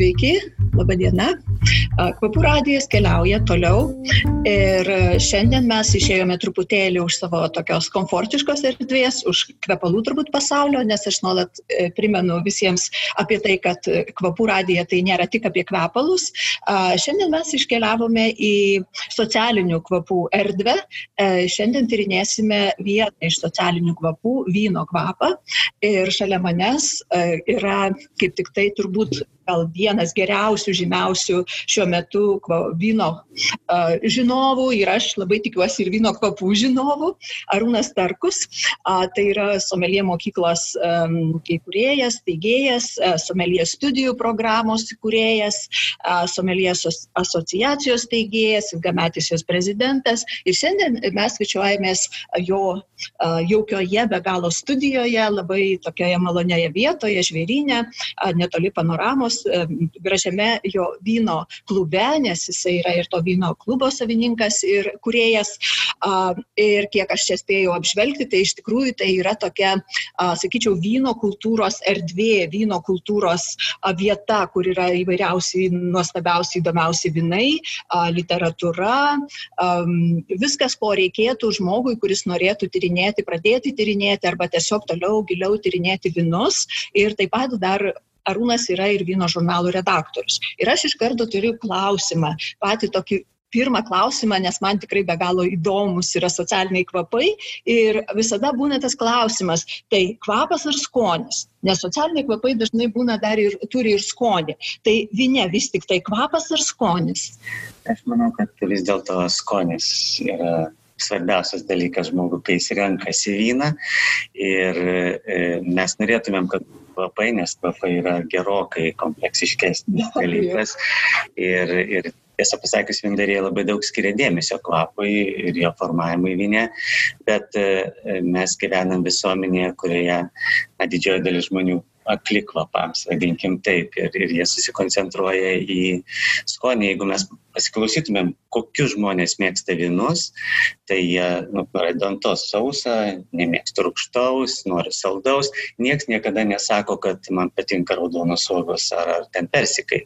Sveiki, laba diena. Kvapų radijas keliauja toliau ir šiandien mes išėjome truputėlį už savo tokios komfortiškos erdvės, už kvepalų turbūt pasaulio, nes aš nuolat e, primenu visiems apie tai, kad kvapų radija tai nėra tik apie kvepalus. Šiandien mes iškeliavome į socialinių kvapų erdvę. E, šiandien tyrinėsime vieną iš socialinių kvapų - vyno kvapą. Ir šalia manęs e, yra kaip tik tai turbūt gal vienas geriausių, žymiausių šiuo metu vyno žinovų ir aš labai tikiuosi ir vyno kvapų žinovų, Arūnas Tarkus. Tai yra somelie mokyklos įkūrėjas, teigėjas, somelie studijų programos įkūrėjas, somelie asociacijos teigėjas, ilgametis jos prezidentas. Ir šiandien mes svečiuojamės jo jaukioje be galo studijoje, labai tokioje malonioje vietoje, žvėrinė, netoli panoramos gražiame jo vyno klube, nes jisai yra ir to vyno klubo savininkas ir kuriejas. Ir kiek aš čia spėjau apžvelgti, tai iš tikrųjų tai yra tokia, sakyčiau, vyno kultūros erdvė, vyno kultūros vieta, kur yra įvairiausi, nuostabiausi, įdomiausi vinai, literatūra, viskas, ko reikėtų žmogui, kuris norėtų tyrinėti, pradėti tyrinėti arba tiesiog toliau giliau tyrinėti vinus. Ir taip pat dar Arūnas yra ir vyno žurnalų redaktorius. Ir aš iš karto turiu klausimą, patį tokį pirmą klausimą, nes man tikrai be galo įdomus yra socialiniai kvapai ir visada būna tas klausimas, tai kvapas ar skonis, nes socialiniai kvapai dažnai būna dar ir turi ir skonį. Tai vinė vis tik tai kvapas ar skonis? Aš manau, kad vis dėlto skonis yra svarbiausias dalykas žmogui, kai jis renkasi vyną. Ir e, mes norėtumėm, kad kvapai, nes kvapai yra gerokai kompleksiškesnis dalykas. Ir, ir tiesą pasakius, vindariai labai daug skiria dėmesio kvapui ir jo formavimui vinė, bet e, mes gyvenam visuomenėje, kurioje na, didžioji dalis žmonių akli kvapams, vadinkim taip, ir, ir jie susikoncentruoja į skonį. Jeigu mes pasiklausytumėm, kokius žmonės mėgsta vynus, tai jie nu, nori dantos sausą, nemėgsta rūkštaus, nori saldaus. Niekas niekada nesako, kad man patinka raudonos uogos ar, ar ten persikai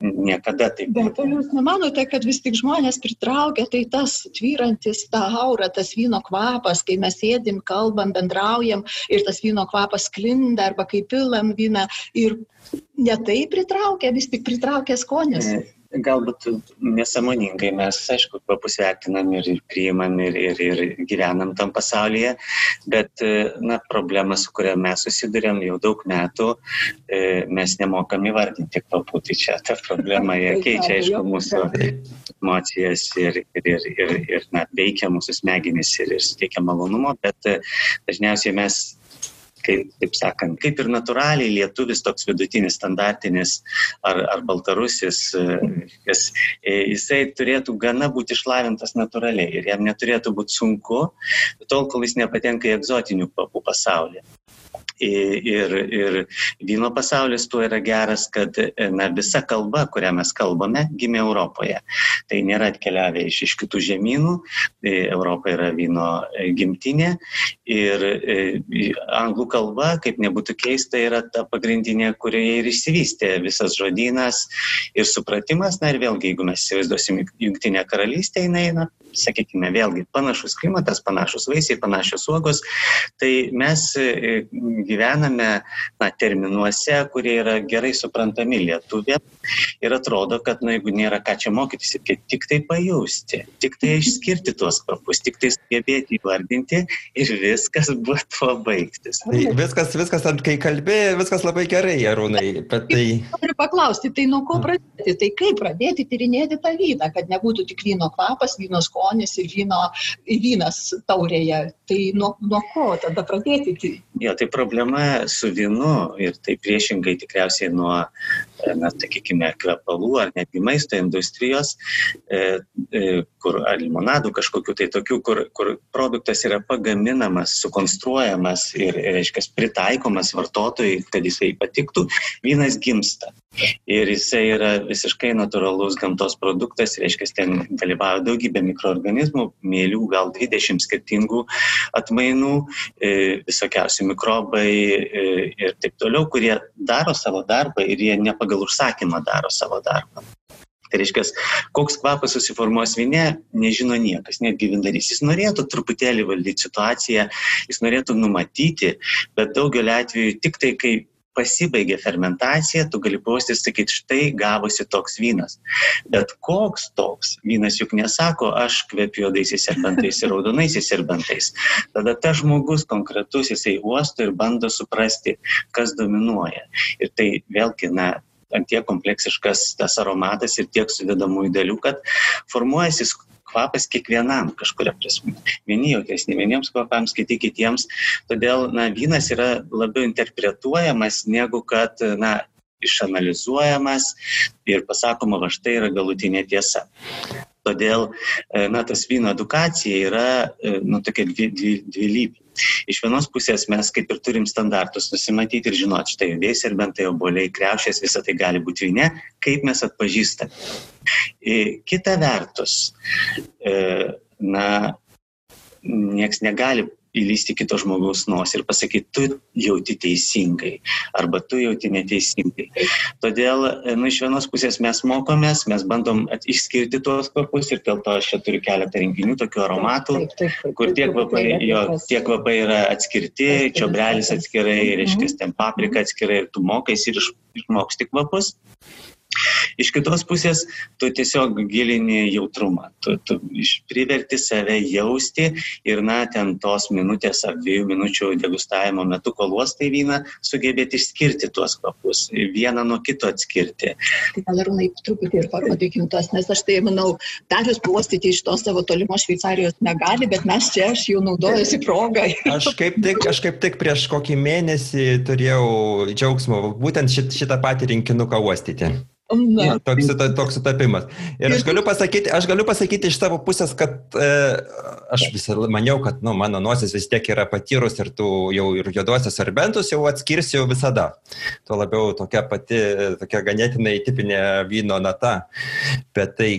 niekada taip. Bet ar jūs nemanote, kad vis tik žmonės pritraukia tai tas tvyrantis, ta aura, tas vyno kvapas, kai mes sėdim, kalbam, bendraujam ir tas vyno kvapas klinda arba kai pilam vyną ir netai pritraukia, vis tik pritraukia skonis. E, galbūt nesąmoningai mes, aišku, kvapus vertinam ir priimam ir, ir, ir gyvenam tam pasaulyje, bet, na, problema, su kuria mes susidurėm jau daug metų, e, mes nemokam įvardinti kvapų. Tai čia ta problema, keičia, aišku, mūsų emocijas ir, ir, ir, ir, ir na, veikia mūsų smegenys ir, ir suteikia malonumo, bet dažniausiai mes kaip, taip sakant, kaip ir natūraliai lietuvis toks vidutinis, standartinis ar, ar baltarusis, kas, e, jisai turėtų gana būti išlavintas natūraliai ir jam neturėtų būti sunku, tol kol jis nepatenka į egzotinių papų pasaulį ir, ir vyno pasaulis tuo yra geras, kad na, visa kalba, kurią mes kalbame, gimė Europoje. Tai nėra atkeliavę iš, iš kitų žemynų, tai Europa yra vyno gimtinė ir e, anglų kalba, kaip nebūtų keista, yra ta pagrindinė, kurioje ir išsivystė visas žodynas ir supratimas. Na ir vėlgi, jeigu mes įsivaizduosim jungtinę karalystę, jinai, na, sakykime, vėlgi panašus klimatas, panašus vaisiai, panašios uogos, tai mes e, gyvename na, terminuose, kurie yra gerai suprantami lietuvė ir atrodo, kad na, jeigu nėra ką čia mokytis, reikia tik tai pajusti, tik tai išskirti tuos kvapus, tik tai sugebėti įvardinti ir viskas buvo tuo baigtis. Tai viskas, viskas, kai kalbėjai, viskas labai gerai, Arūnai, tai... Noriu paklausti, tai nuo ko pradėti, tai kaip pradėti tyrinėti tą vyną, kad nebūtų tik vyno kvapas, vyno skonis ir vyno, vynas taurėje. Tai nuo, nuo ko tada pradėti? Jo, tai problema su vynu ir tai priešingai tikriausiai nuo na, sakykime, kvepalų ar netgi maisto industrijos, e, e, kur ar limonadų kažkokiu tai tokiu, kur, kur produktas yra pagaminamas, sukonstruojamas ir, reiškia, pritaikomas vartotojai, kad jisai patiktų, vynas gimsta. Ir jisai yra visiškai natūralus gamtos produktas, reiškia, ten dalyvauja daugybė mikroorganizmų, mėlių, gal 20 skirtingų atmainų, e, visokiausi mikrobai ir taip toliau, kurie daro savo darbą ir jie nepagamina pagal užsakymą daro savo darbą. Tai reiškia, koks kvapas susiformuos vinė, nežino niekas, netgi vindarys. Jis norėtų truputėlį valdyti situaciją, jis norėtų numatyti, bet daugeliu atveju tik tai, kai pasibaigė fermentacija, tu gali pausti ir sakyti, štai gavosi toks vynas. Bet koks toks vynas juk nesako, aš kvepiu juodaisiais serbentais ir raudonaisiais serbentais. Tada tas žmogus konkretus, jisai uosto ir bando suprasti, kas dominuoja. Ir tai vėlgi, na, ant tiek kompleksiškas tas aromatas ir tiek sudėdamųjų dalių, kad formuojasi kvapas kiekvienam kažkuria prasme. Vieni jautresni vieniems kvapams, kiti kitiems. Todėl na, vynas yra labiau interpretuojamas negu kad na, išanalizuojamas ir pasakoma, va štai yra galutinė tiesa. Todėl, e, na, tas vyno edukacija yra, e, nu, tokia dvi, dvi, dvilypė. Iš vienos pusės mes kaip ir turim standartus nusimatyti ir žinoti, štai vėjai, serbentai, oboliai, kreušės, visą tai gali būti vyne, kaip mes atpažįstame. Kita vertus, e, na, nieks negali įlysti kito žmogaus nosį ir pasakyti, tu jauti teisingai arba tu jauti neteisingai. Todėl, nu, iš vienos pusės mes mokomės, mes bandom išskirti tuos kvapus ir dėl to aš čia turiu keletą rinkinių, tokių aromatų, taip, taip, taip, kur tie kvapai, jo, tie kvapai yra atskirti, čiobrelis atskirai, reiškia, ten paprika atskirai ir tu mokais ir išmoksti kvapus. Iš kitos pusės, tu tiesiog gilini jautrumą, tu, tu priverti save jausti ir, na, ten tos minutės ar dviejų minučių degustavimo metu, kol uostai vyną, sugebėti išskirti tuos kvapus, vieną nuo kito atskirti. Tai gal ir naip truputį ir parodykim tas, nes aš tai manau, darius puostyti iš to savo tolimo Šveicarijos negali, bet mes čia aš jau naudojusi progą. Aš kaip tik, aš kaip tik prieš kokį mėnesį turėjau džiaugsmo būtent šit, šitą patį rinkinuką uostyti. Na. Toks, toks sutapimas. Ir aš galiu pasakyti, aš galiu pasakyti iš savo pusės, kad e, aš visą maniau, kad nu, mano nosis vis tiek yra patyrus ir tu jau ir juodosios serbentus jau atskirsiu visada. Tuo labiau tokia pati, tokia ganėtinai tipinė vyno nata. Bet tai,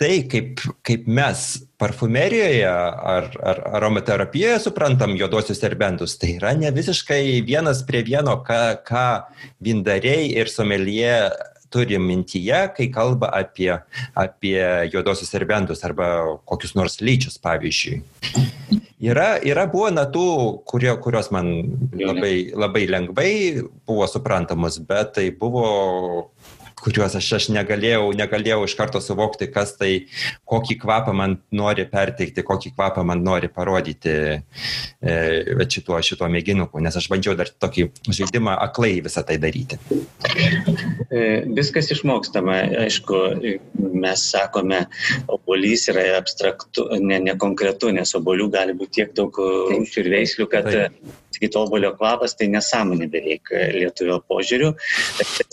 tai kaip, kaip mes parfumerijoje ar, ar aromaterapijoje suprantam juodosius serbentus, tai yra ne visiškai vienas prie vieno, ką, ką vindariai ir somelie turi mintyje, kai kalba apie, apie juodosius serbentus arba kokius nors lyčius, pavyzdžiui. Yra, yra buvo natų, kurie, kurios man labai, labai lengvai buvo suprantamos, bet tai buvo kuriuos aš, aš negalėjau, negalėjau iš karto suvokti, kas tai, kokį kvapą man nori perteikti, kokį kvapą man nori parodyti e, šituo, šituo mėginuku, nes aš bandžiau dar tokį žaidimą aklai visą tai daryti. E, viskas išmokstama, aišku, mes sakome, obolys yra abstraktu, ne, ne konkretu, nes obolių gali būti tiek daug rūšių ir veislių, kad Taip sakyti, obolio kvapas, tai nesąmonė beveik lietuvio požiūriu.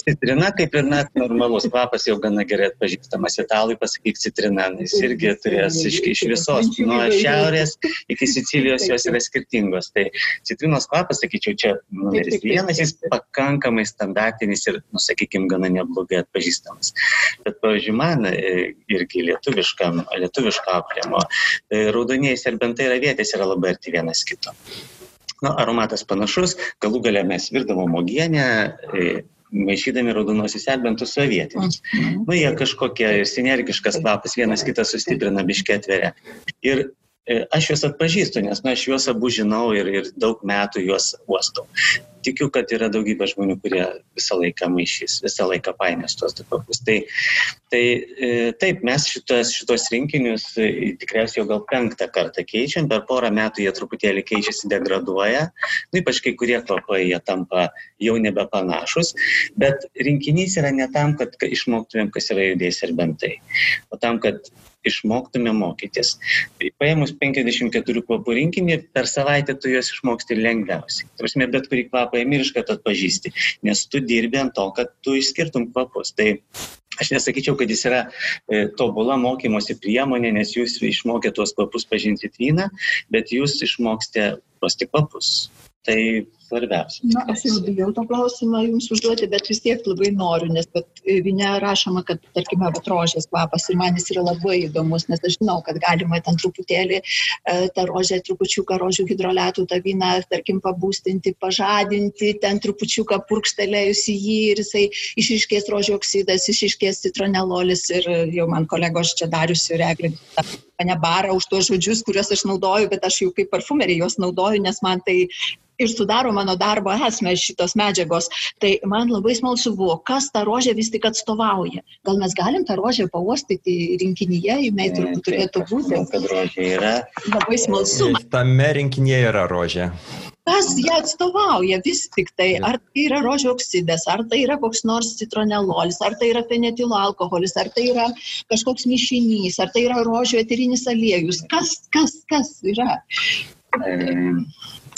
Citrina, kaip ir net normalus kvapas, jau gana gerai atpažįstamas. Italui pasakyk citrina, jis irgi turės iš, iš visos, nuo šiaurės iki Sicilijos jos yra skirtingos. Tai citrinos kvapas, sakyčiau, čia numeris vienas, jis pakankamai standartinis ir, nu, sakykime, gana neblogai atpažįstamas. Bet, pavyzdžiui, man e, irgi lietuviškam, lietuviško aprimo, e, raudonieji serbentai ir avietės yra labai arti vienas kito nu, aromatas panašus, galų gale mes virdavom ogienę, e, maišydami raudonosius serbentus sovietinius. Mhm. Nu, jie kažkokie sinergiškas kvapas, vienas kitą sustiprina bišketverę. Ir e, aš juos atpažįstu, nes na, aš juos abu žinau ir, ir daug metų juos uostau tikiu, kad yra daugybė žmonių, kurie visą laiką maišys, visą laiką painės tuos kvapus. Tai, tai e, taip, mes šitos, šitos rinkinius e, tikriausiai jau gal penktą kartą keičiam, per porą metų jie truputėlį keičiasi, degraduoja, nu, ypač kai kurie kvapai jie tampa jau nebepanašus, bet rinkinys yra ne tam, kad išmoktumėm, kas yra judėjai serbentai, o tam, kad išmoktume mokytis. Tai paėmus 54 kvapų rinkinį, per savaitę tu juos išmoksti lengviausiai. Tarsi, bet kurį kvapą įmi ir iš karto atpažįsti, nes tu dirbi ant to, kad tu išskirtum kvapus. Tai Aš nesakyčiau, kad jis yra e, tobula mokymosi priemonė, nes jūs išmokė tuos kvapus pažinti vyną, bet jūs išmoksite tuos tik kvapus. Tai svarbiausia. Na, aš jau bijau to klausimą jums užduoti, bet vis tiek labai noriu, nes vinė rašoma, kad, tarkime, vat rožės kvapas ir man jis yra labai įdomus, nes aš žinau, kad galima ten truputėlį e, tą rožę, trupučiuką rožių hidroletų, tą vyną, tarkim, pabūstinti, pažadinti, ten trupučiuką purkštelėjus į jį ir jisai išiškės rožių oksidas, išiškės citronelolis ir jau man kolegos čia dariusi reglį mane bara už tuos žodžius, kuriuos aš naudoju, bet aš jau kaip parfumerį juos naudoju, nes man tai ir sudaro mano darbo esmę šitos medžiagos. Tai man labai smalsu buvo, kas tą rožę vis tik atstovauja. Gal mes galim tą rožę pauostyti rinkinyje, jinai turbūt turėtų būti. Kad rožė yra. Labai smalsu. Tame rinkinyje yra rožė kas ją atstovauja vis tik tai, ar tai yra rožio oksidas, ar tai yra koks nors citronelolis, ar tai yra fenetilo alkoholis, ar tai yra kažkoks mišinys, ar tai yra rožio eterinis aliejus, kas, kas, kas yra.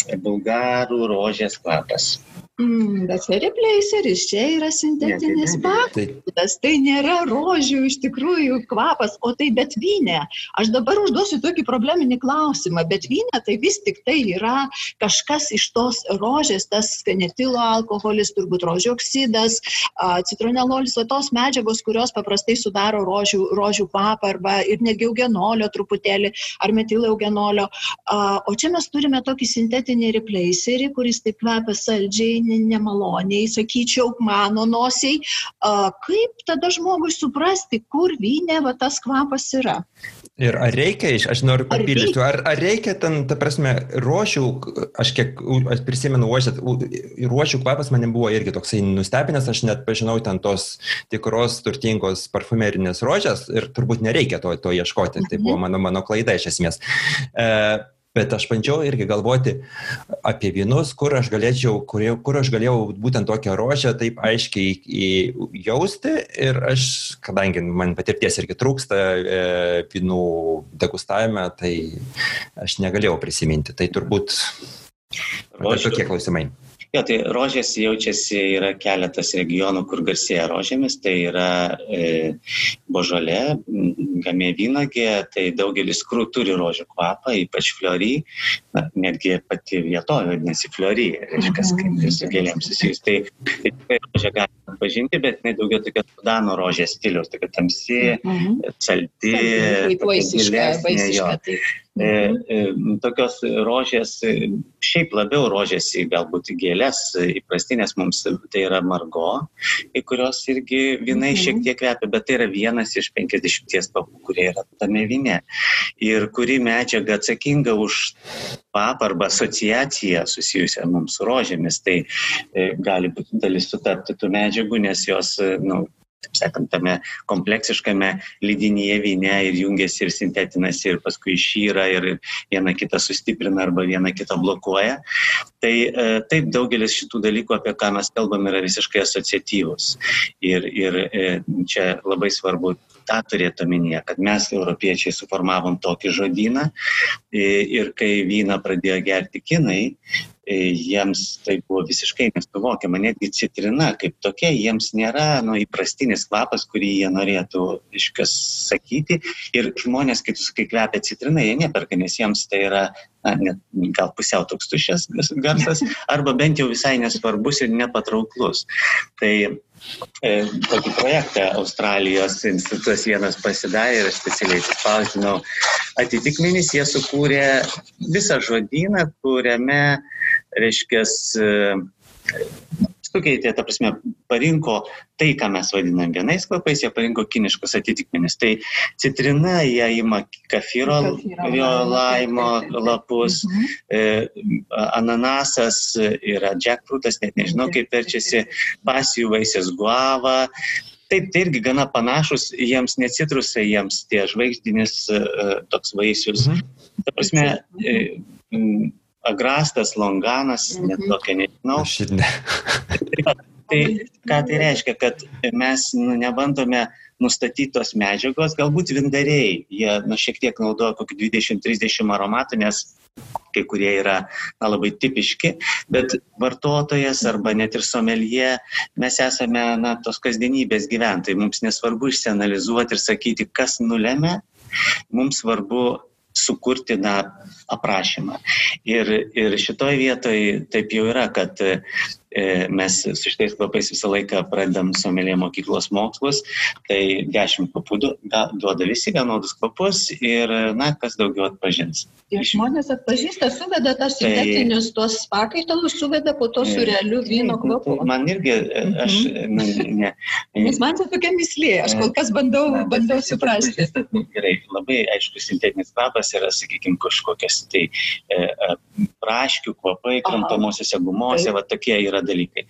E, bulgarų rožės kvapas. Mm, bet feriplейseris čia yra sintetinis pagrindas, tai nėra rožių iš tikrųjų kvapas, o tai bet vynė. Aš dabar užduosiu tokį probleminį klausimą, bet vynė tai vis tik tai yra kažkas iš tos rožės, tas fenetilo alkoholis, turbūt rožių oksidas, citronelolis, o tos medžiagos, kurios paprastai sudaro rožių, rožių kvapą arba ir netgi eugenolio truputėlį ar metilo eugenolio. O čia mes turime tokį sintetinį replacerį, kuris taip kvepia saldžiai nemaloniai, sakyčiau, mano nosiai, kaip tada žmogui suprasti, kur vynė va, tas kvapas yra. Ir ar reikia, aš noriu papildyti, ar, ar reikia ten, ta prasme, ruošių, aš kiek, aš prisimenu, ruošių kvapas man buvo irgi toksai nustebinęs, aš net pažinau ten tos tikros turtingos parfumerinės rožės ir turbūt nereikia to, to ieškoti, tai buvo mhm. mano, mano klaida iš esmės. E, bet aš bandžiau irgi galvoti apie vynus, kur aš galėčiau, kur, kur aš galėjau būtent tokią rožę taip aiškiai jausti ir aš, kadangi man patirties irgi trūksta e, vynų degustavime, tai aš negalėjau prisiminti. Tai turbūt tokie klausimai. Jo, tai rožės jaučiasi, yra keletas regionų, kur garsėja rožėmis, tai yra e, božolė, gamė vynagė, tai daugelis krų turi rožių kvapą, ypač fliori, na, netgi pati vietovė vadinasi fliori, reiškia, kaip ir su gėlėm susijus. Tai, tai tikrai rožę galima pažinti, bet jinai daugiau tokia sudano rožės stilius, tokia tamsi, mhm. saldi, gilesnė. E, e, tokios rožės, e, šiaip labiau rožės į galbūt gėlės, įprastinės mums tai yra margo, į kurios irgi vinai mhm. šiek tiek kvepia, bet tai yra vienas iš 50 kvapų, kurie yra tame vinė. Ir kuri medžiaga atsakinga už kvapą arba asociaciją susijusią mums su rožėmis, tai e, gali būti dalis sutapti tų medžiagų, nes jos nu, taip sakant, tame kompleksiškame lydinyje vyne ir jungiasi ir sintetinasi ir paskui išyra ir viena kitą sustiprina arba viena kitą blokuoja. Tai e, taip daugelis šitų dalykų, apie ką mes kalbam, yra visiškai asociatyvus. Ir, ir e, čia labai svarbu tą turėti omenyje, kad mes, europiečiai, suformavom tokį žodyną ir kai vyną pradėjo gerti kinai, jiems tai buvo visiškai nesuvokiama, netgi citrina kaip tokia, jiems nėra nu, įprastinis kvapas, kurį jie norėtų iškas sakyti. Ir žmonės, kai tu sakai kvepia citrina, jie neperka, nes jiems tai yra na, net, gal pusiau toks tuščias garsas, arba bent jau visai nesvarbus ir nepatrauklus. Tai E, tokį projektą Australijos institutas vienas pasidarė ir aš specialiai spausdinau atitikmenis, jie sukūrė visą žodyną, kuriame, reiškia, sukeitė, ta prasme, parinko tai, ką mes vadinam vienais kvapais, jie parinko kiniškus atitikmenis. Tai citrina, jie ima kafiro, kafiro laimo lapus, mhm. e, ananasas yra jackfruitas, net nežinau kaip verčiasi, pasijų vaisės guava. Taip, tai irgi gana panašus, jiems necitrusai, jiems tie žvaigždinis e, toks vaisius. Mhm. Ta prasme, e, agrastas, longanas, net mhm. tokia nežinau. Aš ir ne. tai ką tai reiškia, kad mes nu, nebandome nustatyti tos medžiagos, galbūt vindariai, jie nu, šiek tiek naudoja kokį 20-30 aromatų, nes kai kurie yra na, labai tipiški, bet vartotojas arba net ir somelie, mes esame na, tos kasdienybės gyventojai, mums nesvarbu išsianalizuoti ir sakyti, kas nulėmė, mums svarbu sukurti na, aprašymą. Ir, ir šitoje vietoje taip jau yra, kad mes su šitais kvapais visą laiką pradedam somelė mokyklos mokslus, tai dešimt kvapų duoda visi vienodus kvapus ir, na, kas daugiau atpažins. Ir žmonės atpažįsta, suveda tas tai, sintetinius tuos pakaitalus, suveda po to su realiu vyno tai kvapu. Tai man irgi, e, aš, mhm. na, ne. Nes man tai tokia mislė, aš kol kas bandau, bandau suprasti. Gerai, labai aišku, sintetinis kvapas yra, sakykime, kažkokias tai e, praškių kvapai, kramtomosiose gumose, va tokie yra dalykai.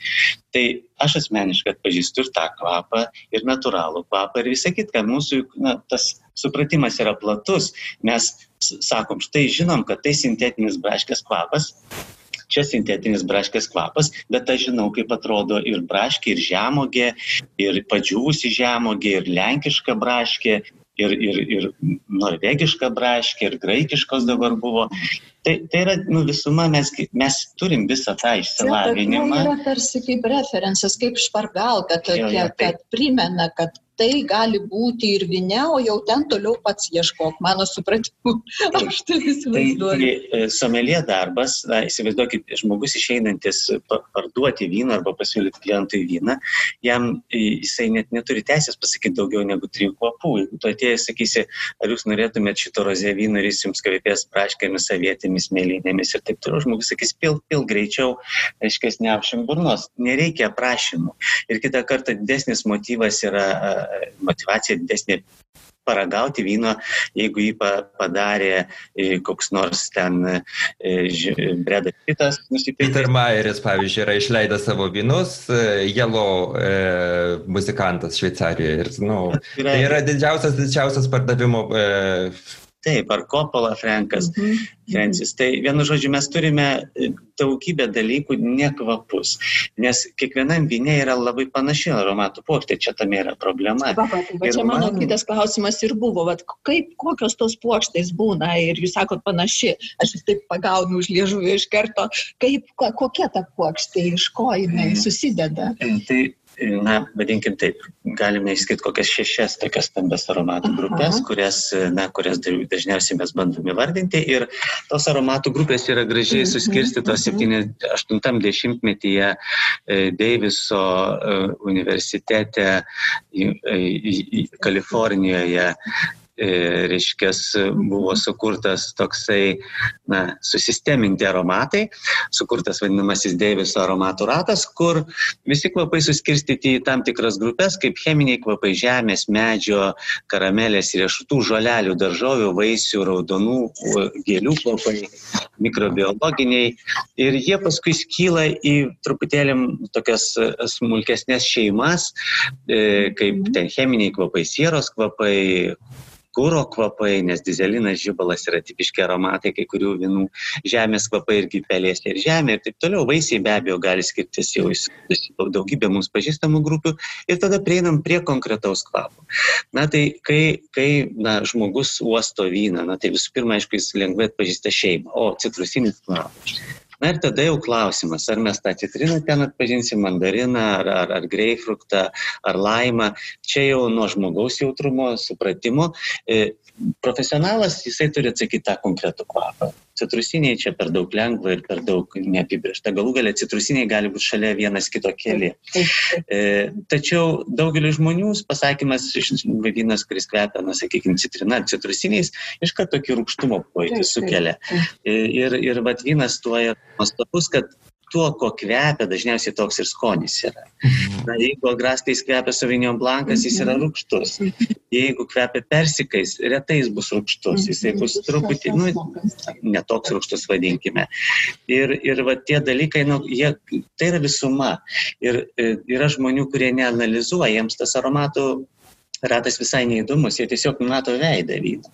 Tai aš asmeniškai atpažįstu ir tą kvapą, ir natūralų kvapą, ir visą kitką. Mūsų na, tas supratimas yra platus. Mes sakom, štai žinom, kad tai sintetinis braškės kvapas, čia sintetinis braškės kvapas, bet aš žinau, kaip atrodo ir braškė, ir žemogė, ir padžiūvusi žemogė, ir lenkiška braškė, ir, ir, ir norvegiška braškė, ir graikiškos dabar buvo. Tai, tai yra nu, visuma, mes, mes turim visą tą išsilavinimą. Tai yra tarsi kaip referencas, kaip špargalka, tokia, jo, jo, tai... kad primena, kad tai gali būti ir vine, o jau ten toliau pats ieškok, mano supratimu. Aš tai įsivaizduoju. Tai, tai e, somelie darbas, na, įsivaizduokit, žmogus išeinantis parduoti vyną arba pasiūlyti klientui vyną, jam e, jisai net neturi teisės pasakyti daugiau negu trijų kvapų. Jeigu tu atėjai, sakysi, ar jūs norėtumėte šito rozė vyną ir jis jums kvepės praškėmis, avietėmis, mėlynėmis ir taip toliau, žmogus sakys, pil, pil greičiau, aiškiai, neapšim burnos. Nereikia prašymų. Ir kitą kartą didesnis motyvas yra motivacija didesnė paragauti vyno, jeigu jį padarė e, koks nors ten e, Bredas nusipirkęs. Peter Mayeris, pavyzdžiui, yra išleidęs savo vynus, e, Yellow e, muzikantas Šveicarijoje. Ir, nu, tai yra didžiausias, didžiausias pardavimo e, Taip, ar Coppola Frankas, mhm. Francis. Tai vienu žodžiu, mes turime e, daugybę dalykų nekvapus, nes kiekvienam vinė yra labai panaši aromatų puokštė, čia tam yra problema. Va, va, tai va, čia man... mano kitas klausimas ir buvo, va, kaip, kokios tos puokštės būna ir jūs sakot panaši, aš vis taip pagaunu už liežuvį iš karto, kaip, kokia ta puokštė, iš ko jinai mhm. susideda. Tai na, vadinkim taip, galime išskirti kokias šešias tokias stambes aromatų grupės, kurias, na, kurias dažniausiai mes bandome įvardinti. Ir tos aromatų grupės yra gražiai suskirstytos 80-metyje Deiviso universitete Kalifornijoje E, reiškia, buvo sukurtas toksai, na, susisteminti aromatai, sukurtas vadinamasis Deiviso aromatų ratas, kur visi kvapai suskirstyti į tam tikras grupės, kaip cheminiai kvapai žemės, medžio, karamelės, riešutų, žolelių, daržovių, vaisių, raudonų, gėlių kvapai, mikrobiologiniai. Ir jie paskui skyla į truputėlį tokias smulkesnės šeimas, e, kaip ten cheminiai kvapai, sieros kvapai, kūro kvapai, nes dizelinas žybalas yra tipiški aromatai kai kurių vinų, žemės kvapai irgi pelėsė ir žemė ir taip toliau. Vaisiai be abejo gali skirtis jau į daugybę mums pažįstamų grupių ir tada prieinam prie konkretaus kvapo. Na tai kai, kai na, žmogus uosto vyną, na tai visų pirma, aišku, jis lengvai atpažįsta šeimą, o citrusinis kvapas. Na ir tada jau klausimas, ar mes tą citriną ten atpažinsim, mandariną, ar, ar, ar greifruktą, ar laimą. Čia jau nuo žmogaus jautrumo, supratimo. E, profesionalas, jisai turi atsakyti tą konkretų kvapą. Citrusiniai čia per daug lengva ir per daug neapibriešta. Galų galia citrusiniai gali būti šalia vienas kito keli. E, tačiau daugeliu žmonių pasakymas vynas, kuris kvepia, na, sakykime, citrina ar citrusiniais, iš karto tokį rūkštumo pojūtį sukelia. E, ir, ir vat vynas tuo yra nuostabus, kad tuo, ko kvepia, dažniausiai toks ir skonis yra. Mhm. Na, jeigu agrastais kvepia sauvinion blankas, jis yra mhm. rūkštus. Jeigu kvepia persikais, retai jis bus rūkštus. Jisai mhm. bus truputį, nu, netoks rūkštus vadinkime. Ir, ir va, tie dalykai, nu, jie, tai yra visuma. Ir e, yra žmonių, kurie neanalizuoja, jiems tas aromatų ratas visai neįdomus, jie tiesiog mato veidą vyno.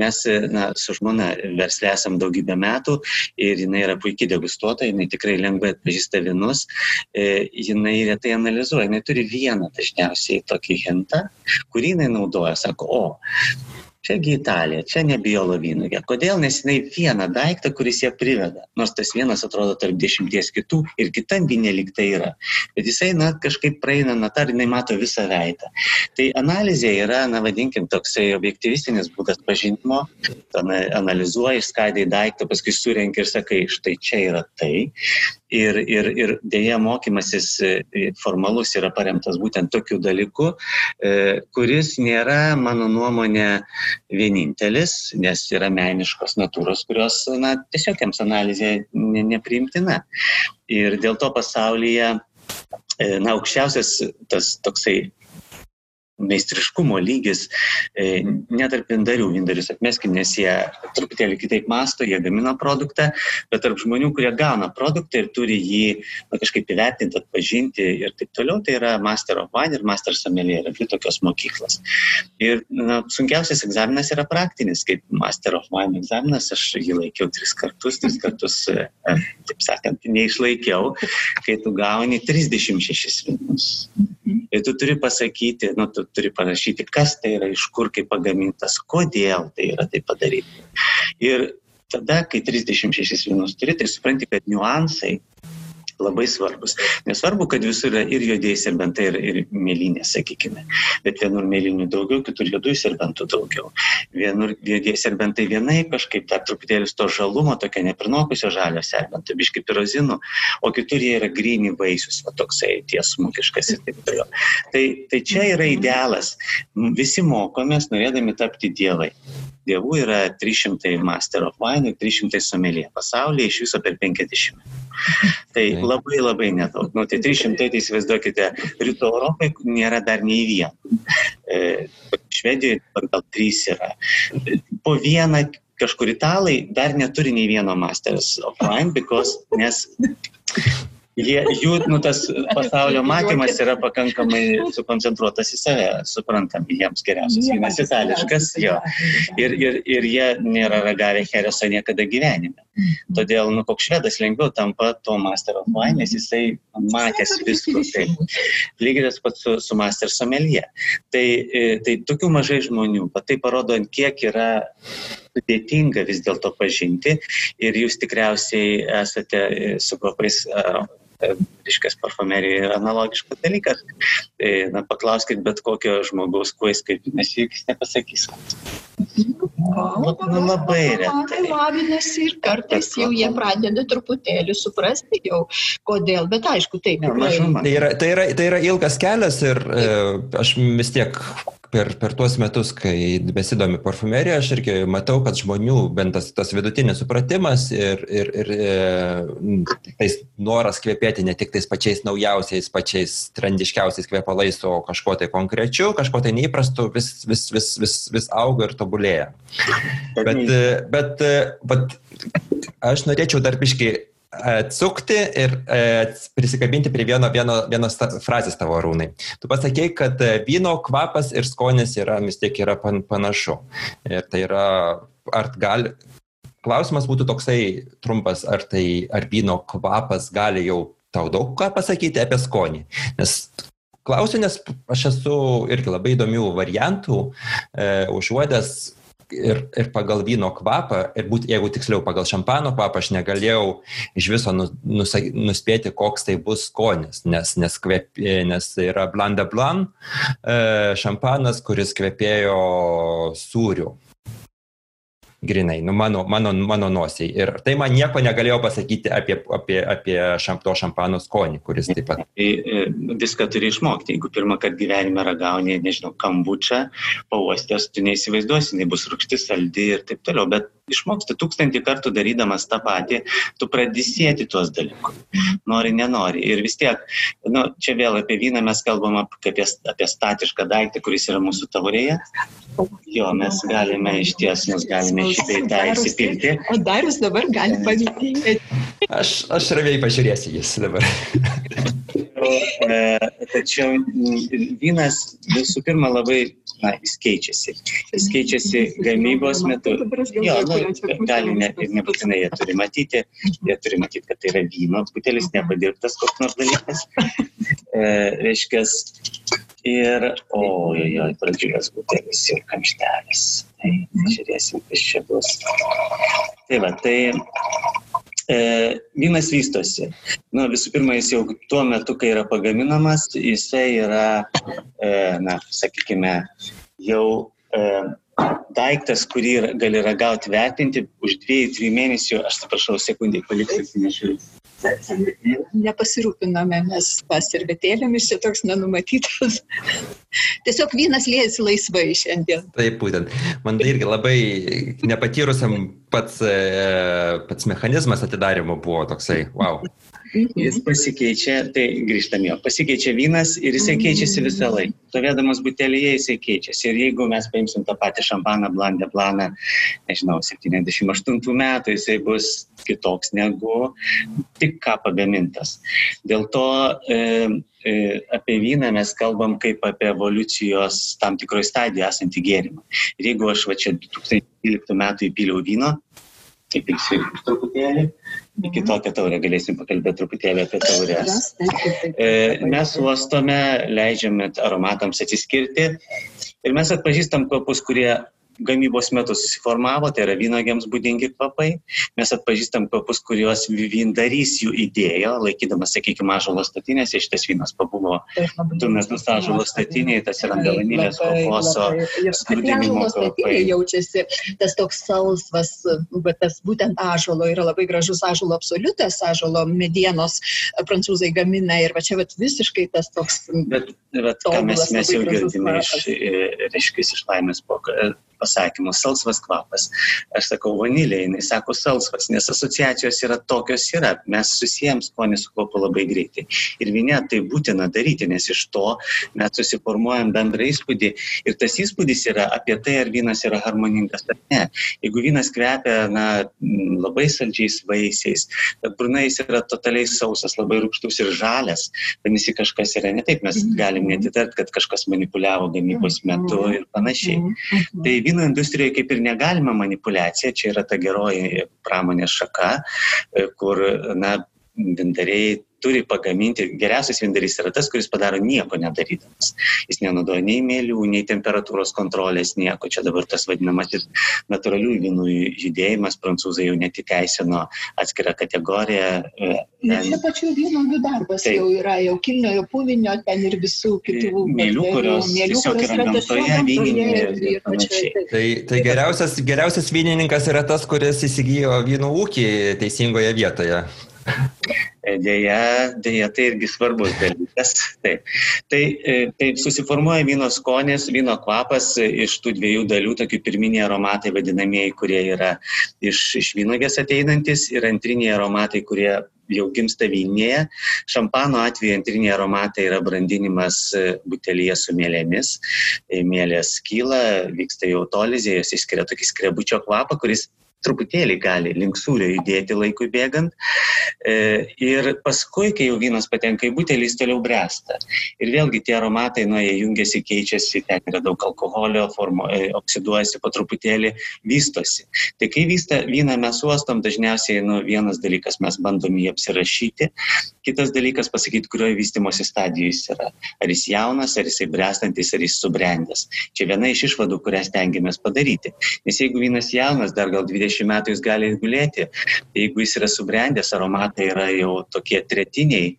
Mes na, su žmona verslė esam daugybę metų ir jinai yra puikiai degustuota, jinai tikrai lengvai atpažįsta vinus, e, jinai retai analizuoja, jinai turi vieną dažniausiai tokį hintą, kurį jinai naudoja, sako, o čiagi Italija, čia ne biolo vynogė. Kodėl? Nes jinai vieną daiktą, kuris ją priveda. Nors tas vienas atrodo tarp dešimties kitų ir kitam vynė liktai yra. Bet jisai, na, kažkaip praeina, na, tar, jinai mato visą veidą. Tai analizė yra, na, vadinkim, toksai objektyvistinis būdas pažinimo. Analizuoji, skaidai daiktą, paskui surenki ir sakai, štai čia yra tai. Ir, ir, ir dėja mokymasis e, formalus yra paremtas būtent tokiu dalyku, e, kuris nėra, mano nuomonė, vienintelis, nes yra meniškos natūros, kurios na, tiesiog jiems analizė ne, nepriimtina. Ir dėl to pasaulyje e, na, aukščiausias tas toksai meistriškumo lygis e, net tarp vindarių. Vindarius atmeskim, nes jie truputėlį kitaip masto, jie gamina produktą, bet tarp žmonių, kurie gauna produktą ir turi jį na, kažkaip įvertinti, atpažinti ir taip toliau, tai yra Master of Wine ir Master Sommelier, yra dvi tokios mokyklos. Ir na, sunkiausias egzaminas yra praktinis, kaip Master of Wine egzaminas, aš jį laikiau tris kartus, tris kartus, e, e, taip sakant, neišlaikiau, kai tu gauni 36 vynus. Ir tu turi pasakyti, nu, tu turi parašyti, kas tai yra, iš kur kaip pagamintas, kodėl tai yra tai padaryti. Ir tada, kai 36 vynus turi, tai supranti, kad niuansai labai svarbus. Nesvarbu, kad visur yra ir juodėjai serbentai, ir, ir mėlynės, sakykime. Bet vienur mėlynių daugiau, kitur juodųjų serbentų daugiau. Vienur juodėjai serbentai vienai, kažkaip dar truputėlį to žalumo, tokio neprinokusio žalio serbento, biški pirozinų, o kitur jie yra gryni vaisius, va toksai tiesmukiškas ir taip toliau. Tai, tai čia yra idealas. Visi mokomės, norėdami tapti dievai. Dievų yra 300 Master of Wine ir 300 somelė. Pasaulyje iš viso per 50. Tai labai labai nedaug. Nu, tai 300, tai įsivaizduokite, rytų Europai nėra dar nei vieno. E, Švedijoje gal trys yra. Po vieną kažkur italai dar neturi nei vieno Masters of Wine, because, nes jie, jų nu, tas pasaulio matymas yra pakankamai sukoncentruotas į save, suprantam, jiems geriausias vynas itališkas, jo. Ir, ir, ir jie nėra ragavę hereso niekada gyvenime. Todėl, nu, koks švedas lengviau tampa to Master of Wine, nes jisai matęs visko. Taip. Lygiai tas pats su, su Master Somelie. Tai, e, tai tokių mažai žmonių, bet tai parodo, kiek yra sudėtinga vis dėlto pažinti ir jūs tikriausiai esate su kvapais reiškia, parfumerija yra analogiškas dalykas. Tai, na, paklauskit bet kokio žmogaus, kuo jis kaip, nes jis nepasakys. Nu, labai retai. Lavinasi ir kartais jau jie pradeda truputėlį suprasti jau, kodėl, bet aišku, taip. Tai, yra, tai, yra, tai yra ilgas kelias ir e, aš vis tiek per, per tuos metus, kai besidomi parfumerija, aš irgi matau, kad žmonių bent tas, tas vidutinis supratimas ir, ir, ir e, tais noras kvepėti ne tik tais pačiais naujausiais, pačiais trendiškiausiais kvepalais, o kažko tai konkrečiu, kažko tai neįprastu, vis, vis, vis, vis, vis auga ir tobulėja. Bet, bet, bet aš norėčiau dar biškai atsukti ir e, prisikabinti prie vieno, vieno, vienos frazės tavo rūnai. Tu pasakėjai, kad e, vyno kvapas ir skonis yra vis tiek yra pan, panašu. Ir tai yra, ar gali, klausimas būtų toksai trumpas, ar tai, ar vyno kvapas gali jau tau daug ką pasakyti apie skonį. Nes klausiu, nes aš esu irgi labai įdomių variantų, e, užuodęs ir, ir pagal vyno kvapą, ir būt, jeigu tiksliau pagal šampano kvapą, aš negalėjau iš viso nu, nusa, nuspėti, koks tai bus skonis, nes, nes, kvep, nes yra Blanc de Blanc šampanas, kuris kvepėjo sūriu grinai, nu, mano, mano, mano nosiai. Ir tai man nieko negalėjo pasakyti apie, apie, apie šam, to šampano skonį, kuris taip pat. Tai e, viską turi išmokti. Jeigu pirmą kartą gyvenime ragauni, nežinau, kambučią, pauostęs, tu neįsivaizduosi, jinai bus rūkšti, saldi ir taip toliau. Bet išmoksti tūkstantį kartų darydamas tą patį, tu pradėsėti tuos dalykus. Nori, nenori. Ir vis tiek, nu, čia vėl apie vyną mes kalbam apie, apie statišką daiktą, kuris yra mūsų taurėje. Jo, mes galime iš ties, mes galime šitai tą įsipilti. O Darius dabar gali pavyzdžiui. Aš, aš ramiai pažiūrėsiu jis dabar. E, tačiau vynas visų pirma labai na, jis keičiasi. Jis keičiasi gamybos metu. Jo, nu, gali ne, nebūtinai jie turi matyti, jie turi matyti, kad tai yra vyno, butelis nepadirbtas koks nors dalykas. E, reiškia, ir, ojojoj, pradžiugęs butelis ir kamštelis. Tai žiūrėsim, kas čia bus. Tai va, tai e, vynas vystosi. Nu, visų pirma, jis jau tuo metu, kai yra pagaminamas, jisai yra, e, na, sakykime, jau e, daiktas, kurį gali ragauti, vertinti už dviejų, trijų mėnesių, aš atsiprašau, sekundį paliksiu atsinešiu. Nepasirūpiname mes pasirvetėlėmis, čia toks nenumatytas. Tiesiog vynas liejasi laisvai šiandien. Taip, būtent. Man tai irgi labai nepatyrusiam pats, e, pats mechanizmas atidarimo buvo toksai, wow. Mhm. Jis pasikeičia, tai grįžtam jo, pasikeičia vynas ir jisai keičiasi visą mhm. laiką. Stovėdamas butelyje jisai keičiasi. Ir jeigu mes paimsim tą patį šampaną, blandę planą, nežinau, 78 metų, jisai bus kitoks negu tik ką pagamintas. Dėl to e, e, apie vyną mes kalbam kaip apie evoliucijos tam tikroje stadijoje esantį gėrimą. Ir jeigu aš va čia 2012 metų įpyliau vyno, įpilsiu truputėlį, į kitokią taurę galėsim pakalbėti truputėlį apie taurės. E, mes uostome, leidžiame aromatams atsiskirti. Ir mes atpažįstam kvapus, kurie gamybos metu susiformavo, tai yra vynogiams būdingi kvapai. Mes atpažįstam kvapus, kuriuos vyndarys jų įdėjo, laikydamas, sakykime, ažalo statinėse, šitas vynas pabuvo du metus ažalo statinėje, tas yra vanilės, kokoso, skrudinimo kvapai. Jaučiasi tas toks salsvas, bet tas būtent ažalo yra labai gražus ažalo absoliutas, ažalo medienos prancūzai gamina ir va čia va visiškai tas toks. Bet, bet ką mes, mes jau girdime iš, reiškia, iš laimės pokalbio pasakymus - salsvas kvapas. Aš sakau vanilė, jinai sako salsvas, nes asociacijos yra tokios yra. Mes susijęm skonį su kvapu labai greitai. Ir vinė tai būtina daryti, nes iš to mes susiformuojam bendrą įspūdį. Ir tas įspūdis yra apie tai, ar vynas yra harmoningas ar ne. Jeigu vynas kvepia na, labai saldžiais vaisiais, bet burnais yra totaliai sausas, labai rūkštus ir žalias, vadinasi kažkas yra ne taip, mes mhm. galim netitart, kad kažkas manipuliavo gamybos metu ir panašiai. Mhm. Tai vyno industrijoje kaip ir negalima manipulacija, čia yra ta geroji pramonės šaka, e, kur, na, vindariai turi pagaminti, geriausias vindarys yra tas, kuris padaro nieko nedarydamas. Jis nenaudoja nei mėlių, nei temperatūros kontrolės, nieko. Čia dabar tas vadinamasis natūralių vynų judėjimas, prancūzai jau netiteisino atskirą kategoriją. E, Net čia pačių vynogių darbas tai, jau yra, jau kilniojo puvinio, ten ir visų kitų. Mėlių, kurios mėlių, tiesiog yra gamtoje, vyninėje panašiai. Tai, tai geriausias, geriausias vynininkas yra tas, kuris įsigijo vynų ūkį teisingoje vietoje. Deja, deja, tai irgi svarbus dalykas. Taip. Tai, e, tai susiformuoja vyno skonis, vyno kvapas iš tų dviejų dalių, tokių pirminiai aromatai vadinamieji, kurie yra iš, iš vynogės ateinantis ir antriniai aromatai, kurie jau gimsta vynėje. Šampano atveju antriniai aromatai yra brandinimas e, butelyje su mėlėmis. E, mėlės kyla, vyksta jau tolizė, jos išskiria tokį skrebučio kvapą, kuris truputėlį gali link sūrio judėti laikui bėgant. E, ir paskui, kai jau vynas patenka į butelį, jis toliau bręsta. Ir vėlgi tie aromatai, nu, jie jungiasi, keičiasi, ten yra daug alkoholio, formo, e, oksiduojasi po truputėlį, vystosi. Tai kai vysta vyną mes uostom, dažniausiai nu, vienas dalykas mes bandom jį apsirašyti, kitas dalykas pasakyti, kurioje vystimosi stadijoje jis yra. Ar jis jaunas, ar jisai brestantis, ar jis subrendęs. Čia viena iš išvadų, kurias tengiamės padaryti. Nes jeigu vynas jaunas, dar gal 20 20 metų jis gali gulėti. Jeigu jis yra subrendęs, aromatai yra jau tokie tretiniai.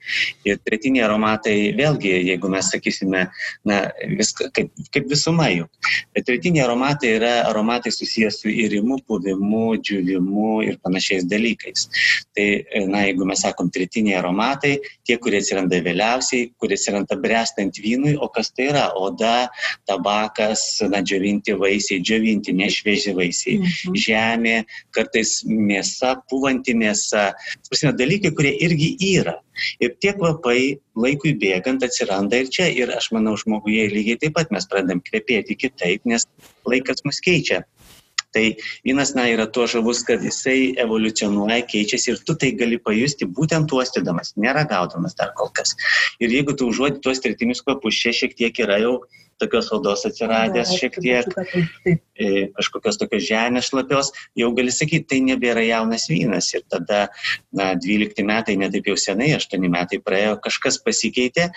Ir tretiniai aromatai, vėlgi, jeigu mes sakysime, na, viską, kaip, kaip visuma jų. Bet tretiniai aromatai yra aromatai susijęs su įrimu, puvimu, džiuvimu ir panašiais dalykais. Tai, na, jeigu mes sakom tretiniai aromatai, tie, kurie atsiranda vėliausiai, kurie atsiranda brestant vynui, o kas tai yra? Oda, tabakas, na, džiovinti vaisiai, džiovinti, nešvieži vaisiai, mhm. žemė, kartais mėsa, puvanti mėsa, prasme, dalykai, kurie irgi yra. Ir tie kvapai laikui bėgant atsiranda ir čia. Ir aš manau, žmoguje lygiai taip pat mes pradedam kvepėti kitaip, nes laikas mus keičia. Tai vynas, na, yra tuo žavus, kad jisai evoliucionuoja, keičiasi ir tu tai gali pajusti būtent uostydamas, neragaudamas dar kol kas. Ir jeigu tu užuodi tuos tretinius kvapus, čia šiek tiek yra jau tokios odos atsiradęs šiek tiek, e, kažkokios tokios žemės šlapios, jau gali sakyti, tai nebėra jaunas vynas. Ir tada, na, 12 metai, netaip jau senai, 8 metai praėjo, kažkas pasikeitė,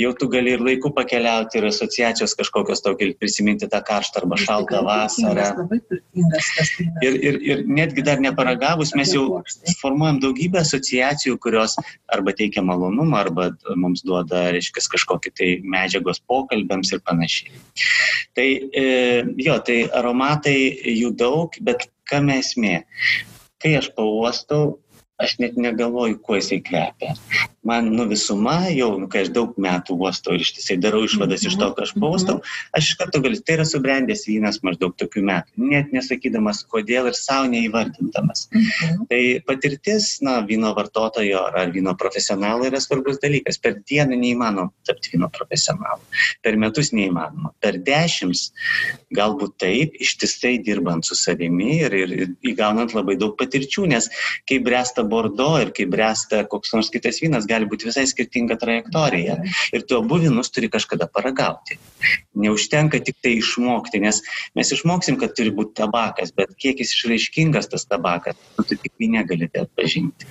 jau tu gali ir laiku pakeliauti, ir asociacijos kažkokios tau gali prisiminti tą karštą arba šaltą vasarą. Ir, ir, ir netgi dar neparagavus, mes jau formuojam daugybę asociacijų, kurios arba teikia malonumą, arba mums duoda, reiškia, kažkokį tai medžiagos pokalbėms ir panašiai. Tai e, jo, tai aromatai jų daug, bet kam esmė? Kai aš pauostau, aš net negalvoju, kuo jisai kvepia man nu visuma jau, nu, kai aš daug metų uostau ir ištisai darau išvadas iš to, ką aš paustau, aš iš karto galiu, tai yra subrendęs vynas maždaug tokių metų, net nesakydamas kodėl ir savo neįvardindamas. Mhm. Tai patirtis, na, vyno vartotojo ar vyno profesionalo yra svarbus dalykas. Per dieną neįmanoma tapti vyno profesionalu, per metus neįmanoma, per dešimt galbūt taip, ištisai dirbant su savimi ir, ir, ir įgaunant labai daug patirčių, nes kai bręsta bordo ir kai bręsta koks nors kitas vynas, gali būti visai skirtinga trajektorija. Ir tu abu vynus turi kažkada paragauti. Neužtenka tik tai išmokti, nes mes išmoksim, kad turi būti tabakas, bet kiek jis išraiškingas tas tabakas, tu tik vyne galite atpažinti.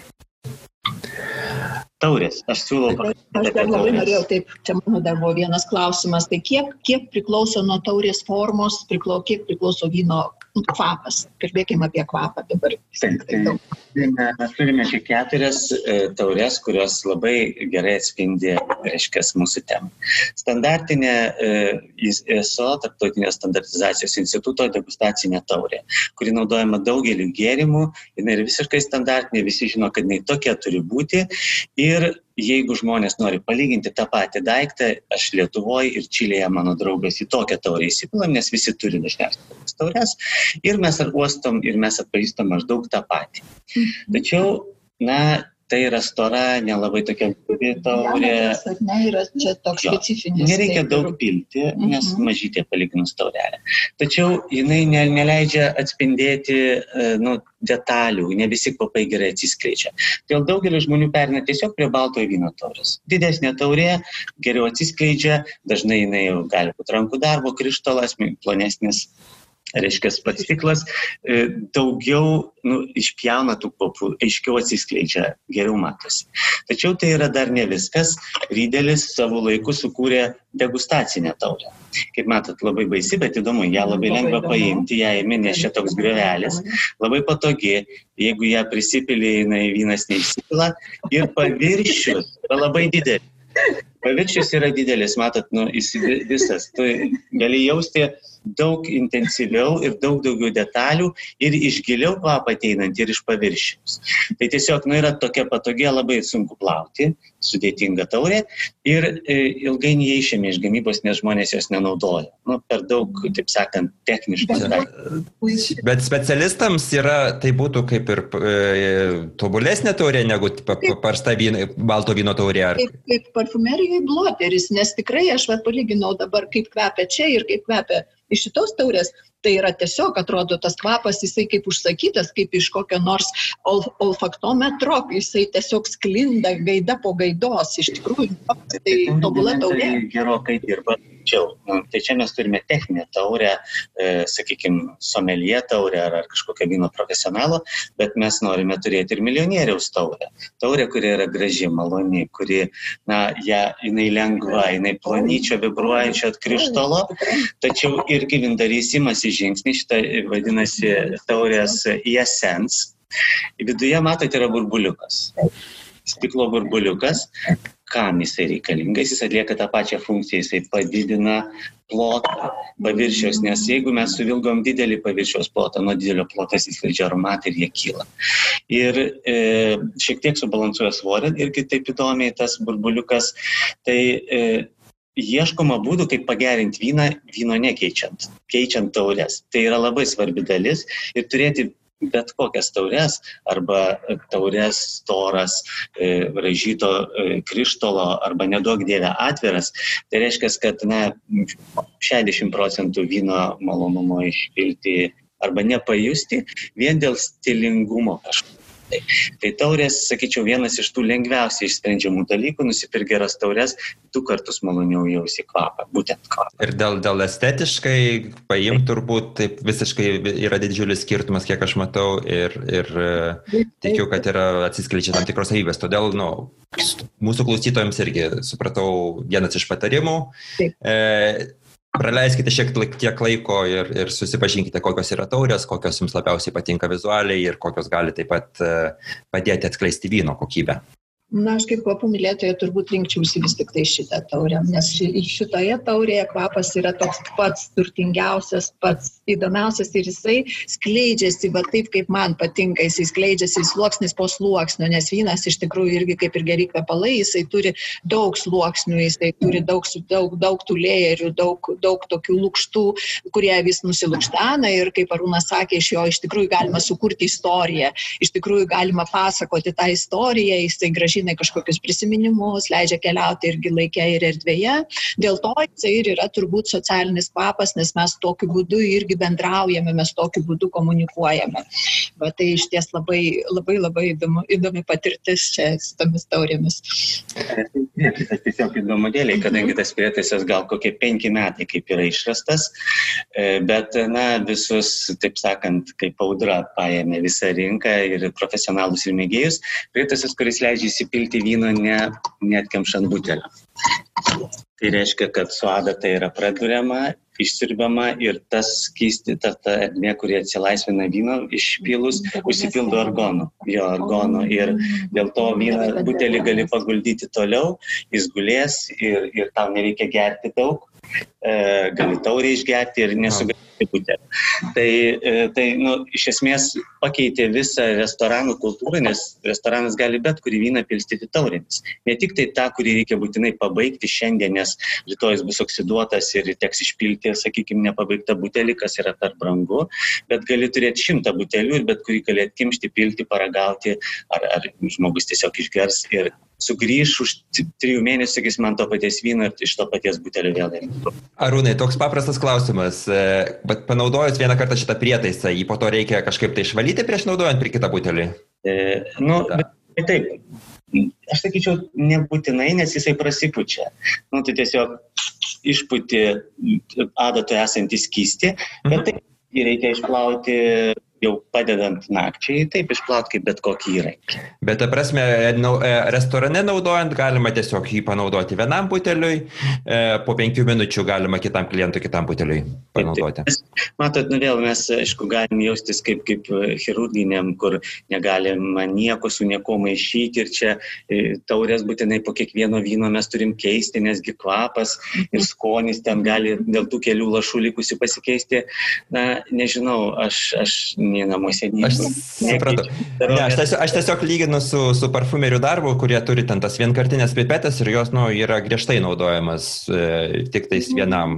Taurės, aš siūlau pakalbėti. Aš dar labai norėjau, taip, čia mano dar buvo vienas klausimas, tai kiek, kiek priklauso nuo taurės formos, priklau, kiek priklauso vyno kvapas. Kalbėkime apie kvapą dabar. Tai, mes turime čia keturias e, taures, kurios labai gerai atspindi, reiškia, mūsų temą. Standartinė ESO, Tarptautinės standartizacijos instituto degustacinė taurė, kuri naudojama daugeliu gėrimų, jinai yra visiškai standartinė, visi žino, kad jinai tokia turi būti. Ir jeigu žmonės nori palyginti tą patį daiktą, aš Lietuvoje ir Čilėje, mano draugas, į tokią taurę įsipilam, nes visi turi dažniausiai tokias taures. Ir mes ar uostom, ir mes atpažįstam maždaug tą patį. Mhm. Tačiau, na, tai yra stora, nelabai tokia guri taurė. Ne, yra čia toks jo, specifinis. Nereikia daug pilti, nes uh -huh. mažytė palyginus taurelė. Tačiau jinai ne, neleidžia atspindėti e, nu, detalių, ne visi kvapai gerai atsiskleidžia. Todėl daugelis žmonių perina tiesiog prie baltojo vyno taurės. Didesnė taurė geriau atsiskleidžia, dažnai jinai gali būti rankų darbo, krištolas, plonesnis reiškia, pats stiklas e, daugiau nu, išpjauna tų kvapų, aiškiau atsiskleidžia, geriau matosi. Tačiau tai yra dar ne viskas. Rydelis savo laiku sukūrė degustacinę taurę. Kaip matot, labai baisi, bet įdomu, ją labai lengva paimti, ją įmi, nes čia toks griovelis, labai patogi, jeigu ją prisipilė, jinai vynas neišsipila ir paviršius labai didelis. Paviršius yra didelis, matot, nu, jis visas. Tu gali jausti daug intensyviau ir daug daugiau detalių ir iš giliau kvapą ateinant ir iš paviršiaus. Tai tiesiog, nu, yra tokia patogia, labai sunku plauti, sudėtinga taurė ir e, ilgai neišėmė iš gamybos, nes žmonės jos nenaudoja. Nu, per daug, taip sakant, techniškas daiktas. Bet specialistams yra, tai būtų kaip ir e, tobulesnė taurė negu parsta vyno, balto vyno taurė. Ar... Kaip, kaip parfumerija Harry Bloteris, nes tikrai aš va, palyginau dabar, kaip kvepia čia ir kaip kvepia iš šitos taurės. Tai yra tiesiog, atrodo, tas kvapas, jisai kaip užsakytas, kaip iš kokio nors ol, olfaktometro, jisai tiesiog sklinda gaida po gaidos. Iš tikrųjų, tai tobula taurė. Tai gerokai dirba arčiau. Nu, tai čia mes turime techninę taurę, e, sakykime, somelie taurę ar, ar kažkokią vyno profesionalo, bet mes norime turėti ir milijonieriaus taurę. Taurė, kuri yra graži, maloni, kuri, na, ja, jinai lengva, jinai plonyčio, vibruojančio krištolo, tačiau irgi vindarys imasi žingsnį, šitą vadinasi taurės essence. Viduje, matote, yra burbuliukas stiklo burbuliukas, kam jisai reikalingas, jis atlieka tą pačią funkciją, jisai padidina plotą paviršiaus, nes jeigu mes suvilgom didelį paviršiaus plotą, nuo didelio plotas įskleidžia aromatą ir jie kyla. Ir e, šiek tiek subalansuoja svorį ir kitaip įdomiai tas burbuliukas, tai e, ieškoma būdų, kaip pagerinti vyną, vyno nekeičiant, keičiant taurės. Tai yra labai svarbi dalis ir turėti bet kokias taures arba taures storas, e, ražyto e, krištolo arba nedaug dievę atviras, tai reiškia, kad na, 60 procentų vyno malonumo išpilti arba nepajusti vien dėl stilingumo kažkokio. Tai, tai taurės, sakyčiau, vienas iš tų lengviausiai išsprendžiamų dalykų, nusipirk geras taurės, du kartus maloniau jausi kvapą, būtent kvapą. Ir dėl, dėl estetiškai paimti turbūt taip visiškai yra didžiulis skirtumas, kiek aš matau, ir, ir e, tikiu, kad yra atsiskleidžia tam tikros savybės. Todėl, nu, mūsų klausytojams irgi supratau vienas iš patarimų. Taip. E, praleiskite šiek tiek laiko ir, ir susipažinkite, kokios yra taurės, kokios jums labiausiai patinka vizualiai ir kokios gali taip pat e, padėti atskleisti vyno kokybę. Na, aš kaip kvapų mylėtoja turbūt rinkčiausi vis tik tai šitą taurę, nes šitoje taurėje kvapas yra toks pats turtingiausias, pats įdomiausias ir jisai skleidžiasi, va taip kaip man patinka, jisai skleidžiasi sluoksnis po sluoksnio, nes vynas iš tikrųjų irgi kaip ir geri kvepalai, jisai turi daug sluoksnių, jisai turi daug, daug, daug tų lėjerių, daug, daug tokių lūkštų, kurie vis nusilūkštena ir kaip Arūnas sakė, iš jo iš tikrųjų galima sukurti istoriją, iš tikrųjų galima pasakoti tą istoriją, jisai gražiai grąžina kažkokius prisiminimus, leidžia keliauti irgi laikė ir erdvėje. Dėl to jisai ir yra turbūt socialinis kvapas, nes mes tokiu būdu irgi bendraujame, mes tokiu būdu komunikuojame. Va, tai iš ties labai, labai, labai įdomu, įdomi patirtis čia su tomis taurėmis. Prietaisas tiesiog įdomu dėliai, kadangi tas prietaisas gal kokie penki metai kaip yra išrastas, e, bet, na, visus, taip sakant, kaip audra paėmė visą rinką ir profesionalus ir mėgėjus. Prietaisas, kuris leidžia pilti vyno ne, netkemšant butelio. Tai reiškia, kad su adata yra praduriama, išsirbama ir tas skysti, ta, ta ertmė, kurie atsilaisvina vyno išpilus, užsipildo argonų, jo argonų. Ir dėl to vyną butelį gali paguldyti toliau, jis gulės ir, ir tau nereikia gerti daug, gali taurį išgerti ir nesugalėti butelį. Tai, e, tai nu, iš esmės pakeitė visą restoranų kultūrą, nes restoranas gali bet kurį vyną pilstyti taurėmis. Ne tik tai tą, kurį reikia būtinai pabaigti šiandien, nes rytoj jis bus oksiduotas ir teks išpilti, sakykime, nepabaigtą butelį, kas yra per brangu, bet gali turėti šimtą butelių ir bet kurį gali atkimšti, pilti, paragauti, ar, ar žmogus tiesiog išgers ir sugrįž už trijų mėnesių, sakys, man to paties vyno ir iš to paties butelio vėl ėmė. Arūnai, toks paprastas klausimas. E, bet panaudojus vieną kartą šitą prietaisą, jį po to reikia kažkaip tai išvalyti prieš naudojant prie kitą butelį? E, nu, bet, taip. Aš sakyčiau, nebūtinai, nes jisai prasipučia. Nu, tai tiesiog išputi adatoje esantį skystį, bet mhm. tai jį reikia išplauti jau padedant nakčiai, taip išplaut kaip bet kokį įrankį. Bet ta prasme, nu, e, restorane naudojant galima tiesiog jį panaudoti vienam buteliui, e, po penkių minučių galima kitam klientui, kitam buteliui panaudoti. Taip, taip. Matot, nu vėl mes, aišku, galim jaustis kaip, kaip chirurginiam, kur negalima nieko su nieko maišyti ir čia e, taurės būtinai po kiekvieno vyno mes turim keisti, nesgi kvapas ir skonis ten gali dėl tų kelių lašų likusių pasikeisti. Na, nežinau, aš, aš nei namuose, nei aš supratau. Ne, aš, tiesiog, aš tiesiog lyginu su, su parfumerių darbu, kurie turi ten tas vienkartinės pipetės ir jos nu, yra griežtai naudojamas e, tik tais mhm. vienam.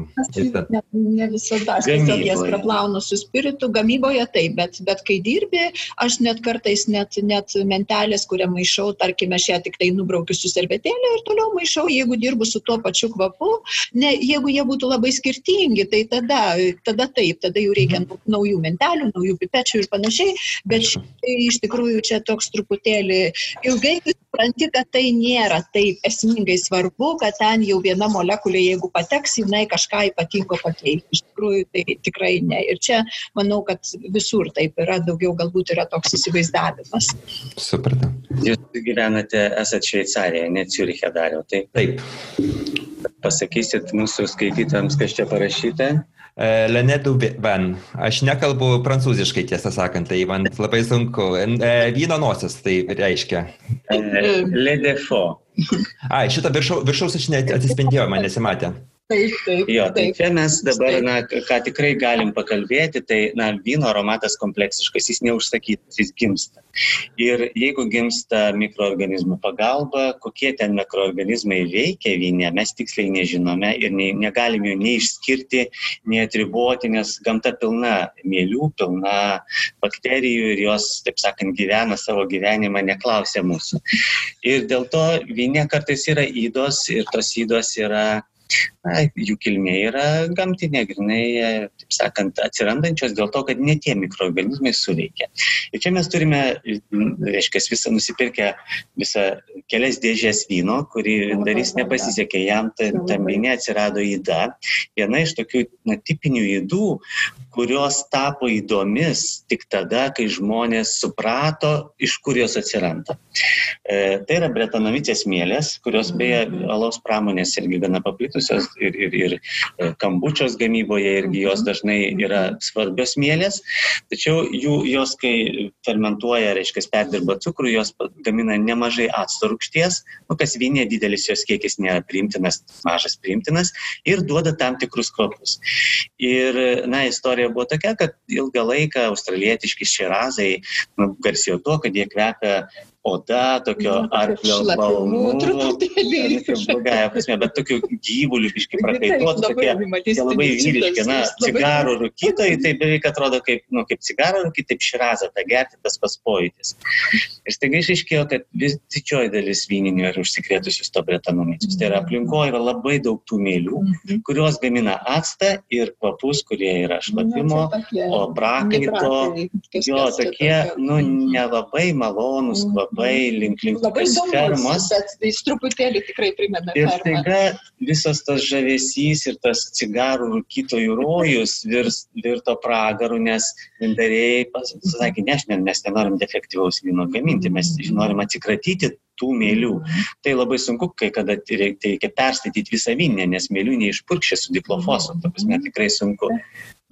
Ne, ne visada, aš tiesiog jas praplaunu su spiritu, gamyboje taip, bet, bet kai dirbi, aš net kartais net, net mentelės, kurią maišau, tarkime, aš ją tik tai nubraukiu su servetėlė ir toliau maišau, jeigu dirbu su tuo pačiu kvapu, ne, jeigu jie būtų labai skirtingi, tai tada, tada taip, tada jau reikia mhm. naujų mentelių, naujų pipetų pečių ir panašiai, bet šitai iš tikrųjų čia toks truputėlį ilgai supranti, kad tai nėra taip esmingai svarbu, kad ten jau viena molekulė, jeigu pateks, jinai kažką ypatingo pakeis. Iš tikrųjų tai tikrai ne. Ir čia manau, kad visur taip yra, daugiau galbūt yra toks įsivaizdavimas. Supratau. Jūs gyvenate, esate Šveicarijoje, ne Ciuriche dariau, taip? Taip. Pasakysit mūsų skaitytams, kas čia parašyta? E, Lenedu Van. Aš nekalbu prancūziškai, tiesą sakant, tai man labai sunku. E, vyno nosis tai reiškia. E, Le defo. Ai, šitą viršaus, viršaus aš net atsispindėjau, man nesimatė. Taip, taip. Jo, tai taip. čia mes dabar, na, ką tikrai galim pakalbėti, tai, na, vyno aromatas kompleksiškas, jis neužsakytas, jis gimsta. Ir jeigu gimsta mikroorganizmų pagalba, kokie ten mikroorganizmai veikia vyne, mes tiksliai nežinome ir ne, negalim jų nei išskirti, nei atriboti, nes gamta pilna mėlių, pilna bakterijų ir jos, taip sakant, gyvena savo gyvenimą, neklausia mūsų. Ir dėl to vyne kartais yra įdos ir tos įdos yra na, jų kilmė yra gamtinė, grinai, taip sakant, atsirandančios dėl to, kad ne tie mikroorganizmai suveikia. Ir čia mes turime, reiškia, visą nusipirkę visą kelias dėžės vyno, kurį darys nepasisekė, jam ta, ta minė atsirado įda. Viena iš tokių na, tipinių įdų, kurios tapo įdomis tik tada, kai žmonės suprato, iš kur jos atsiranda. E, tai yra bretanomicės mėlės, kurios beje alaus pramonės irgi gana paplitusios ir, ir, ir e, kambučios gamyboje irgi jos dažnai yra svarbios mėlės, tačiau jų, jos, kai fermentuoja, reiškia, perdirba cukrų, jos gamina nemažai acto rūkšties, nu, kas vienė didelis jos kiekis nėra priimtinas, mažas priimtinas ir duoda tam tikrus kvapus. Ir, na, istorija buvo tokia, kad ilgą laiką australietiški širazai nu, garsėjo tuo, kad jie kvepia oda, tokio arklio balnų, blogąją prasme, bet tokiu gyvuliu biškai prakaituotų, tokie labai vyriški, na, cigarų rūkytojai, tai beveik atrodo kaip, nu, kaip cigarų rūkytojai, taip širazą tą gerti, tas pats pojūtis. Ir staiga išaiškėjo, kad vis didžioji dalis vyninių yra užsikrėtusius to bretanomicijos. Tai yra aplinkoje yra labai daug tų mėlių, mhm. kurios gamina actą ir kvapus, kurie yra šlapimo, o brakaito, jo tokie, nu, nelabai malonus kvapai labai link, link labai fermos. Bet jis truputėlį tikrai primena. Ir staiga visas tas žavesys ir tas cigarų rūkytojų rojus virs, virto pragaru, nes vindarėjai pasakė, ne, mes nenorim defektyvaus vyno gaminti, mes norim atsikratyti tų mėlių. Tai labai sunku, kai kada reikia perstatyti visą vinę, nes mėlių neišpurkšė su diklofosu, ta prasme tikrai sunku.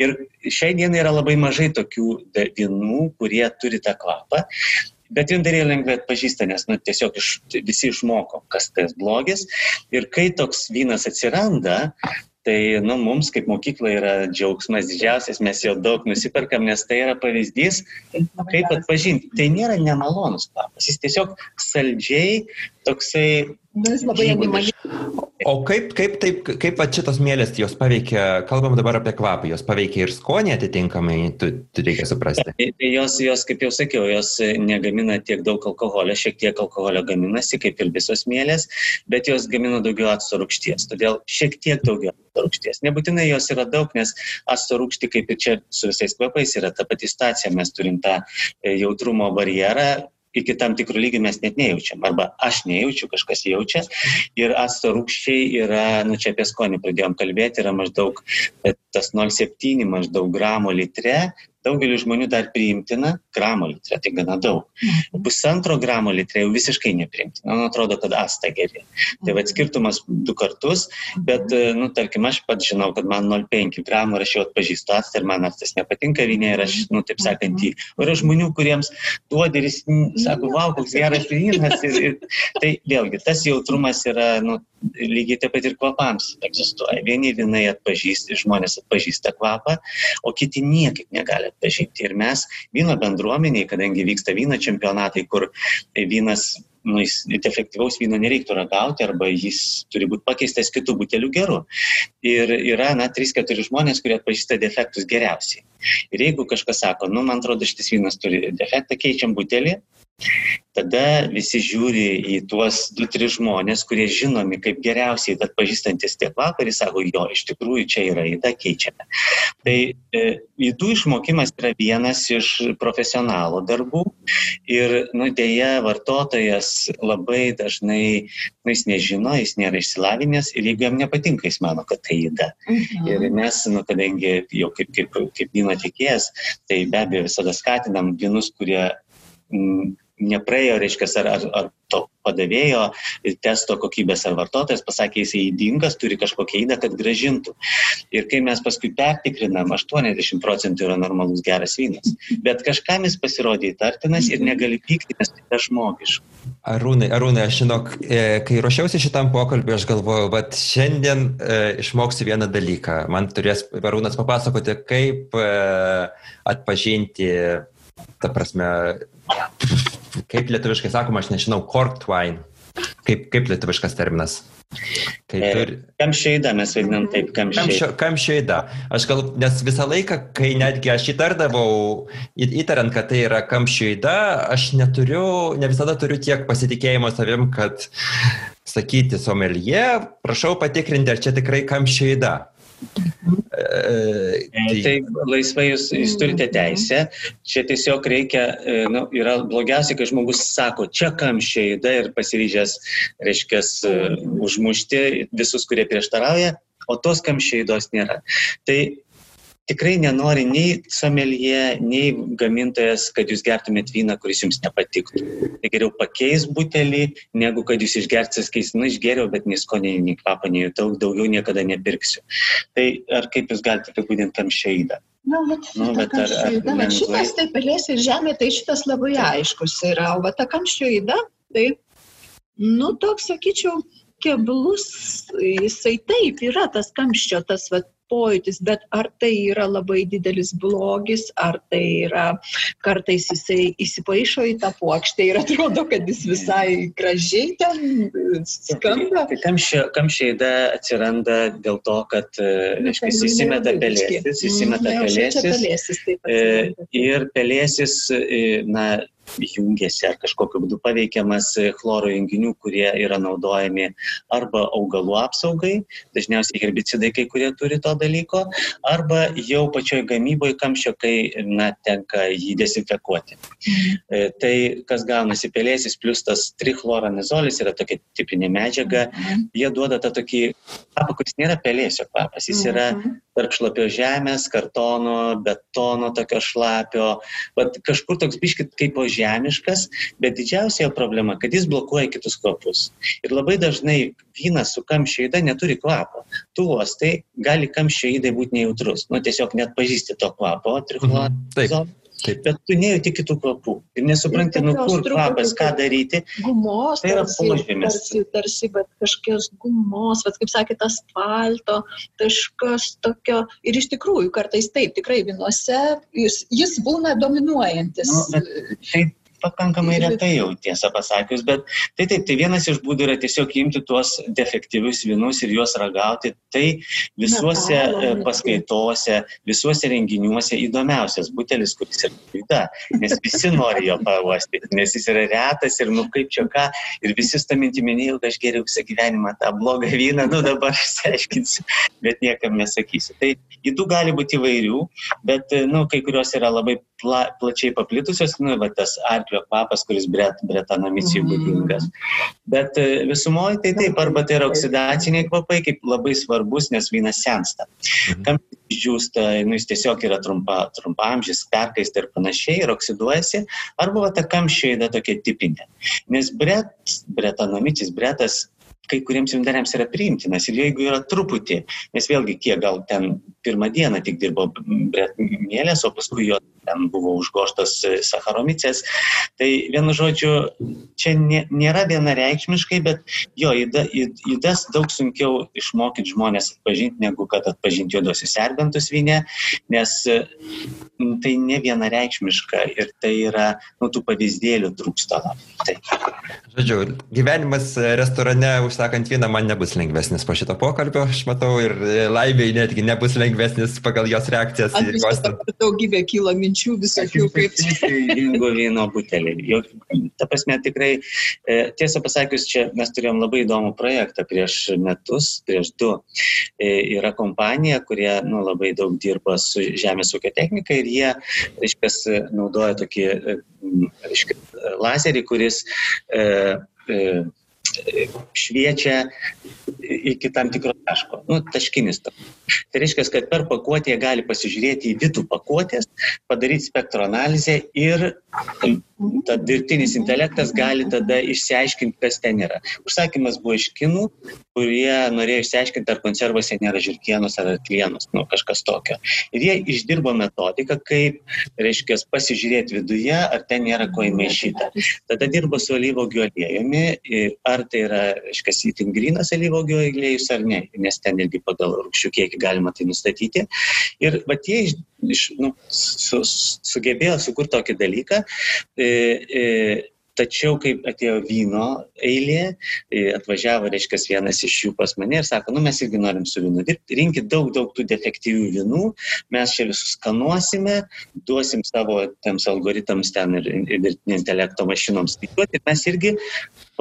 Ir šiai dienai yra labai mažai tokių vynų, kurie turi tą kvapą bet vindariai lengvai atpažįsta, nes nu, tiesiog iš, visi išmoko, kas tas blogis. Ir kai toks vynas atsiranda, Tai nu, mums kaip mokykla yra džiaugsmas didžiausias, mes jo daug nusiperkam, nes tai yra pavyzdys, kaip atpažinti. Tai nėra nemalonus kvapas, jis tiesiog saldžiai toksai Nu, jis labai animaliai. O kaip, kaip, taip, kaip va šitos mėlės, jos paveikia, kalbam dabar apie kvapą, jos paveikia ir skonį atitinkamai, tu, tu reikia suprasti. Tai, jos, jos, kaip jau sakiau, jos negamina tiek daug alkoholio, šiek tiek alkoholio gaminasi, kaip ir visos mėlės, bet jos gamina daugiau acto rūgšties, todėl šiek tiek daugiau acto rūgšties. Nebūtinai jos yra daug, nes acto rūgštį, kaip ir čia su visais kvapais, yra ta pati stacija, mes turim tą e, jautrumo barjerą, iki tam tikrų lygių mes net nejaučiam. Arba aš nejaučiu, kažkas jaučia. Ir acto rūkščiai yra, nu čia apie skonį pradėjom kalbėti, yra maždaug tas 0,7 maždaug gramo litre, daugeliu žmonių dar priimtina gramo litre, tai gana daug. Mhm. Pusantro gramo litre jau visiškai nepriimtina. Man atrodo, kad asta geri. Tai vad skirtumas du kartus, bet, nu, tarkim, aš pat žinau, kad man 0,5 gramų ir aš jau atpažįstu astą ir man astas nepatinka vinė ir aš, nu, taip sakant, jį. O yra žmonių, kuriems duodi ir jis sako, wow, koks geras vynas. Ir, ir, tai vėlgi, tas jautrumas yra, nu, lygiai taip pat ir kvapams egzistuoja. Vieni vinai atpažįsta, žmonės atpažįsta kvapą, o kiti niekaip negali atpažinti. Ir mes vyno bendruomeniai, kadangi vyksta vyno čempionatai, kur vynas nu, jis, efektyvaus vyno nereiktų ragauti arba jis turi būti pakeistas kitų butelių geru. Ir yra, na, 3-4 žmonės, kurie atpažįsta defektus geriausiai. Ir jeigu kažkas sako, nu, man atrodo, šitas vynas turi defektą, keičiam butelį, tada visi žiūri į tuos du, tris žmonės, kurie žinomi kaip geriausiai atpažįstantis tie kvapai ir sako, jo, iš tikrųjų čia yra įda, keičiame. Tai e, įdų išmokimas yra vienas iš profesionalo darbų ir, nu, dėja, vartotojas labai dažnai, nu, jis nežino, jis nėra išsilavinęs ir jeigu jam nepatinka, jis mano, kad tai įda. Mhm. Ir mes, nu, kadangi jau kaip, kaip, kaip vyno tikėjas, tai be abejo visada skatinam vynus, kurie mm, nepraėjo, reiškia, ar, ar, ar to padavėjo testo kokybės ar vartotojas pasakė, jisai įdingas, turi kažkokią įdą, kad gražintų. Ir kai mes paskui pertikrinam, 80 procentų yra normalus geras vynas. Bet kažkam jis pasirodė įtartinas ir negali pykti, nes tai žmogiška. Arūnai, Arūnai, aš žinok, e, kai ruošiausi šitam pokalbį, aš galvojau, kad šiandien e, išmoksiu vieną dalyką. Man turės Arūnas papasakoti, kaip e, atpažinti, ta prasme, kaip lietuviškai sakoma, aš nežinau, corked wine. Kaip, kaip lietuviškas terminas? Kai e, turi... Kamšėda mes vadinam taip, kamšėda. Kamšėda. Aš gal, nes visą laiką, kai netgi aš įtardavau, įtariant, kad tai yra kamšėda, aš neturiu, ne visada turiu tiek pasitikėjimo savim, kad sakyti somelie, prašau patikrinti, ar čia tikrai kamščio įda. Tai, tai laisvai jūs, jūs turite teisę, čia tiesiog reikia, e, nu, yra blogiausia, kai žmogus sako, čia kamščiai įda ir pasiryžęs, reiškia, e, užmušti visus, kurie prieštarauja, o tos kamščiai įdos nėra. Tai tikrai nenori nei somelie, nei gamintojas, kad jūs gertumėt vyną, kuris jums nepatiktų. Tai geriau pakeis butelį, negu kad jūs išgersit, sakys, nu išgeriau, bet nei skonį, nei kvapą nejutau, daugiau niekada nepirksiu. Tai ar kaip jūs galite apibūdinti tam šeidą? Na, bet, nu, bet ar, ar, ar šitas tai pelės ir žemė, tai šitas labai aiškus yra, o va ta kamščio įda, tai, nu, toks, sakyčiau, keblus, jisai taip yra tas kamščio, tas va, pojūtis, bet ar tai yra labai didelis blogis, ar tai yra kartais jisai įsipaišo į tą plokštę ir atrodo, kad jis visai gražiai ten skamba. Tai kamščiai atsiranda dėl to, kad, nu, reiškia, įsimeta pelėsis, įsimeta pelėsis. Ir pelėsis, na, jungiasi ar kažkokiu būdu paveikiamas chloro junginių, kurie yra naudojami arba augalų apsaugai, dažniausiai herbicidai kai kurie turi to dalyko, arba jau pačioj gamyboje kamščio, kai na, tenka jį desinfekuoti. Mhm. Tai kas gaunasi pelėsis plus tas trichloranizolis yra tokia tipinė medžiaga, mhm. jie duoda tą tokį kvapą, kuris nėra pelėsio kvapas, jis yra mhm. tarp šlapio žemės, kartono, betono tokio šlapio, bet kažkur toks biškit kaip po žemiškas, bet didžiausia jo problema, kad jis blokuoja kitus kvapus. Ir labai dažnai vynas su kamščio įda neturi kvapo. Tu uostai gali kamščio įdai būti nejautrus, nu tiesiog net pažįsti to kvapo, trichloranizolis. Mhm. Taip. Bet tu nejauti kitų kvapų ir nesupranti, nu kur kvapas, ką daryti. Gumos, tai yra požymis. Tarsi, tarsi, bet kažkokios gumos, bet kaip sakėte, asfalto, kažkas tokio. Ir iš tikrųjų, kartais taip, tikrai vinuose jis, jis būna dominuojantis. Nu, bet, taip, pakankamai retai jau tiesą pasakius, bet tai taip, tai vienas iš būdų yra tiesiog imti tuos defektyvius vynus ir juos ragauti. Tai visuose e, paskaitose, visuose renginiuose įdomiausias butelis, kuris yra klaida, nes visi nori jo pavostyti, nes jis yra retas ir nu kaip čia ką, ir visi tą mintį minėjau, kad aš geriau visą gyvenimą tą blogą vyną, nu dabar išsiaiškinsiu, bet niekam nesakysiu. Tai įdų gali būti įvairių, bet, e, nu, kai kurios yra labai pla, plačiai paplitusios, nu, va, tas arklio kvapas, kuris bret, bretanamicijai mm. būdingas. Bet e, visumoje tai taip, arba tai yra oksidaciniai kvapai, kaip labai svarbus, nes vynas sensta. Mm. Kam džiūsta, nu, jis tiesiog yra trumpa, trumpamžis, perkaista ir panašiai, ir oksiduojasi, arba va, ta kamščio yra tokia tipinė. Nes bret, bretanamicis, bretas kai kuriems vindariams yra priimtinas ir jeigu yra truputį, nes vėlgi kiek gal ten pirmą dieną tik dirbo mielės, o paskui jo ten buvo užgoštas sacharomicės. Tai vienu žodžiu, čia nėra vienareikšmiškai, bet jo, įdas daug sunkiau išmokyti žmonės atpažinti, negu kad atpažinti juodosius serbentus vynę, nes tai ne vienareikšmiška ir tai yra, nu, tų pavyzdėlių trūksta. Tai. Žodžiu, gyvenimas restorane užsakant vyną man nebus lengvesnis po šito pokalbio, aš matau, ir laimėjai netgi nebus lengvesnis pagal jos reakcijas. Daugybė kilo minčių minčių visokių kaip. Dingo vyno butelį. Jo, ta prasme, tikrai, e, tiesą pasakius, čia mes turėjom labai įdomų projektą prieš metus, prieš du. E, yra kompanija, kurie nu, labai daug dirba su žemės ūkio technika ir jie, reiškia, naudoja tokį, e, reiškia, lazerį, kuris e, e, šviečia iki tam tikro taško, nu, taškinis. Tai reiškia, kad per pakuotę gali pasižiūrėti į vidų pakuotės, padaryti spektro analizę ir ta dirbtinis intelektas gali tada išsiaiškinti, kas ten yra. Užsakymas buvo iš kinų, kurie norėjo išsiaiškinti, ar konservose nėra žirkienos ar arklienos, nu, kažkas tokio. Ir jie išdirbo metodiką, kaip, reiškia, pasižiūrėti viduje, ar ten nėra ko įmaišyta. Tada dirbo su alyvogių aliejumi, ar tai yra, reiškia, itin grinas alyvogių aliejus ar ne, nes ten irgi pagal rūkščių kiekį galima tai nustatyti. Ir va tie iš, nu, su, sugebėjo sukurti tokį dalyką. E, e, Tačiau, kai atėjo vyno eilė, e, atvažiavo, reiškia, vienas iš jų pas mane ir sako, nu mes irgi norim su vynu dirbti, rinkit daug, daug tų defektyvių vynų, mes čia visus skanuosime, duosim savo tiems algoritams ten ir, ir dirbtinio intelekto mašinoms skaičiuoti, mes irgi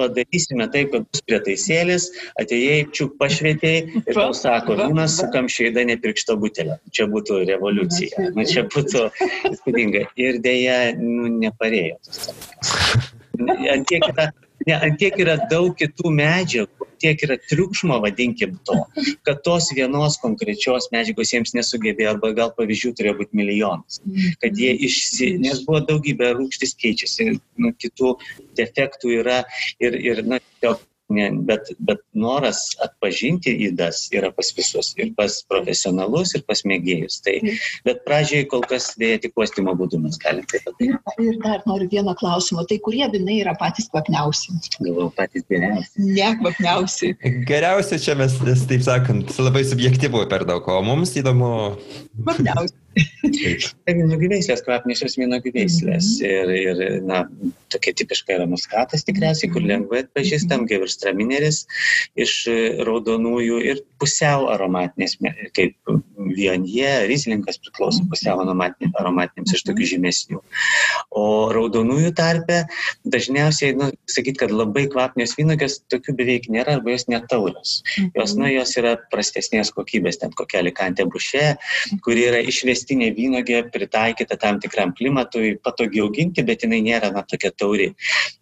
padarysime taip, kad bus prietaisėlis, atėjai, čiuk pašvietėjai ir tau sako, vynas su kamšėda nepirkšto butelio. Čia būtų revoliucija. Nu, čia būtų įspūdinga. Ir dėja, nu, neparėjo tas dalykas. Antiek yra, ne, antiek yra daug kitų medžiagų, tiek yra triukšmo, vadinkim to, kad tos vienos konkrečios medžiagos jiems nesugebėjo, arba gal pavyzdžių turėjo būti milijonas, kad jie išsi, nes buvo daugybė rūkštis keičiasi, nu, kitų defektų yra ir, ir na, tiesiog ne, bet, bet noras atpažinti įdas yra pas visus, ir pas profesionalus, ir pas mėgėjus. Tai, bet pradžiai kol kas dėja tik uostimo būdu mes galime tai padaryti. Ir, ir dar noriu vieną klausimą, tai kurie vinai yra patys kvapniausi? Galvoju, patys geriausi. Ne kvapniausi. Geriausia čia mes, taip sakant, labai subjektyvu per daug, o mums įdomu. Kvapniausi. Tai vynuogių veislės, kvapniosios vynuogių veislės. Ir, ir, na, tokia tipiška yra muskatas tikriausiai, kur lengvai atpažįstam, gevirstramineris iš raudonųjų ir pusiau aromatinės, kaip vienje, rizlinkas priklauso pusiau aromatinėms iš tokių žymesnių. O raudonųjų tarpe dažniausiai, nu, sakyt, kad labai kvapnios vynuogės tokių beveik nėra arba jos netaurios. Jos, nu, jos yra prastesnės kokybės, ten kokia alikantė bušė, kuri yra išvestinė vynogė, pritaikyta tam tikram klimatui, patogiai auginti, bet jinai nėra, na, tokia tauri.